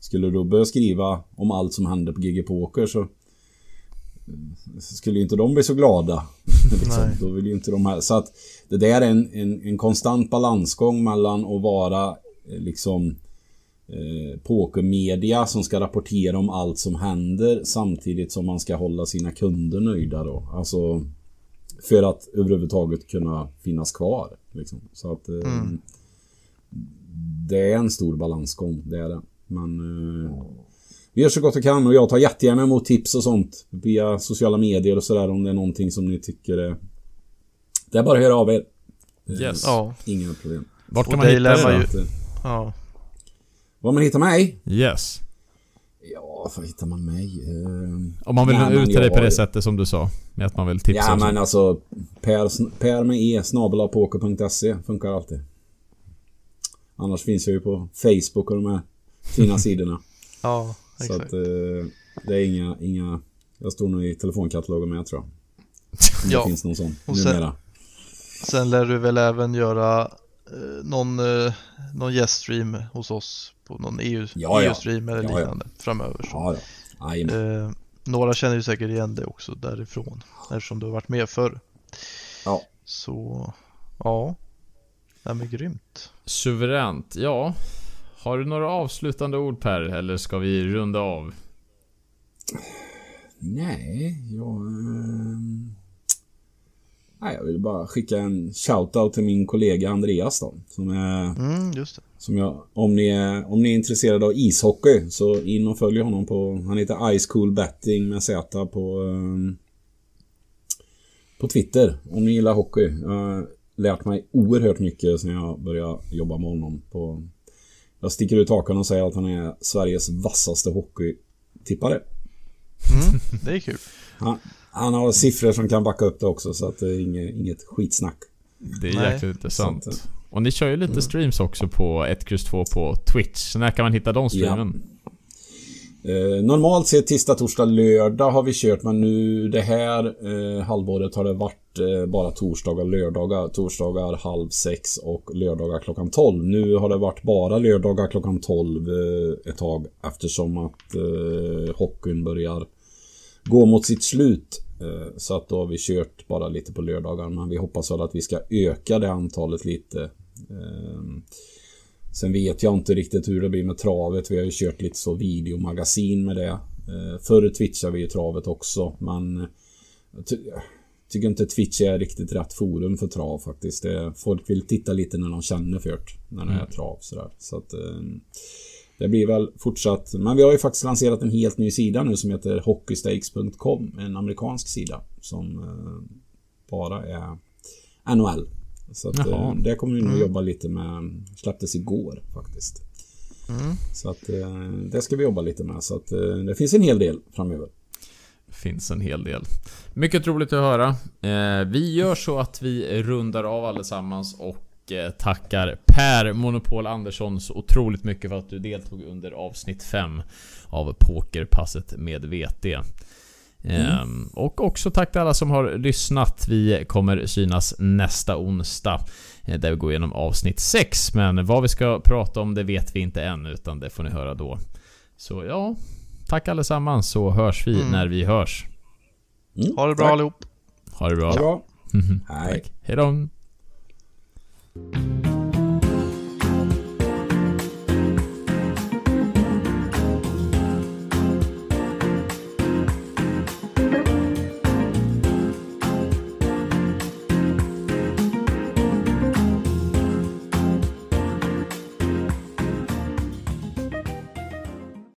Skulle du börja skriva om allt som händer på GG Poker så skulle ju inte de bli så glada. liksom. Då vill ju inte de här. Så att det där är en, en, en konstant balansgång mellan att vara eh, liksom eh, pokermedia som ska rapportera om allt som händer samtidigt som man ska hålla sina kunder nöjda då. Alltså för att överhuvudtaget kunna finnas kvar. Liksom. Så att eh, Mm. det är en stor balansgång, det är det. Men eh, vi gör så gott vi kan och jag tar jättegärna emot tips och sånt via sociala medier och sådär om det är någonting som ni tycker är... Det är bara att höra av er. Eh, Yes. Ja, Inga problem. Vart kan Och man hitta dig ju- ja. Var man hittar mig? Yes. Ja, var hittar man mig? Eh, Om man vill nå ut till dig på det sättet som du sa. Med att man vill tipsa Ja men alltså Per, per med e snabelapoker.se funkar alltid. Annars finns jag ju på Facebook och de här fina sidorna. ja, Så exakt. att eh, det är inga, inga... Jag står nog i telefonkatalogen med tror jag. Om Ja. Det finns någon sån Och sen- numera. Sen lär du väl även göra någon, eh, någon gäststream hos oss på någon EU, Ja, ja. EU-stream eller Ja, ja. liknande framöver. Så. Ja, ja. Jajamän. Eh, några känner ju säkert igen det också därifrån eftersom du har varit med förr. Ja. Så ja, det men grymt. Suveränt. Ja. Har du några avslutande ord Per? Eller ska vi runda av? Nej, jag... Nej, jag vill bara skicka en shout-out till min kollega Andreas då. Som är... Mm, just det. Som jag, om, ni är, om ni är intresserade av ishockey så in och följ honom på... Han heter Ice Cool Betting med Z på... ehm, på Twitter om ni gillar hockey. Jag har lärt mig oerhört mycket sen jag började jobba med honom. På... Jag sticker ut hakan och säger att han är Sveriges vassaste hockeytippare. Mm, det är kul. Han, han har siffror som kan backa upp det också så att det är inget, inget skitsnack. Det är Nej, jäkligt intressant. sant. Och ni kör ju lite streams också på 1X2 på Twitch. Så när kan man hitta de streamen? Eh, normalt sett tisdag, torsdag, lördag har vi kört men nu det här eh, halvåret har det varit eh, bara torsdagar, lördagar. Torsdagar halv sex och lördagar klockan 12. Nu har det varit bara lördagar klockan 12 eh, ett tag eftersom att eh, hockeyn börjar gå mot sitt slut. Eh, så att då har vi kört bara lite på lördagar men vi hoppas väl att vi ska öka det antalet lite. Eh, Sen vet jag inte riktigt hur det blir med travet. Vi har ju kört lite så videomagasin med det. Eh, Förr twitchade vi ju travet också, men jag jag tycker inte Twitch är riktigt rätt forum för trav faktiskt. Folk vill titta lite när de känner för det, när det är trav sådär. Så att, eh, det blir väl fortsatt. Men vi har ju faktiskt lanserat en helt ny sida nu som heter hockeystakes.com. En amerikansk sida som eh, bara är NHL. Så att, Jaha. eh, det kommer vi nog jobba lite med. Släpptes igår faktiskt. Mm. Så att eh, det ska vi jobba lite med. Så att det finns en hel del framöver. Finns en hel del. Mycket roligt att höra. Vi gör så att vi rundar av allesammans och eh, tackar Per Monopol Andersson så otroligt mycket för att du deltog under avsnitt 5 av Pokerpasset med VT. Ehm, och också tack till alla som har lyssnat. Vi kommer synas nästa onsdag eh, där vi går igenom avsnitt 6. Men vad vi ska prata om det vet vi inte än utan det får ni höra då. Så ja, tack allesammans så hörs vi Mm. när vi hörs. Mm, Ha det bra tack. allihop. Ha det bra. Ha det bra. Hej. Hej då. Thank you.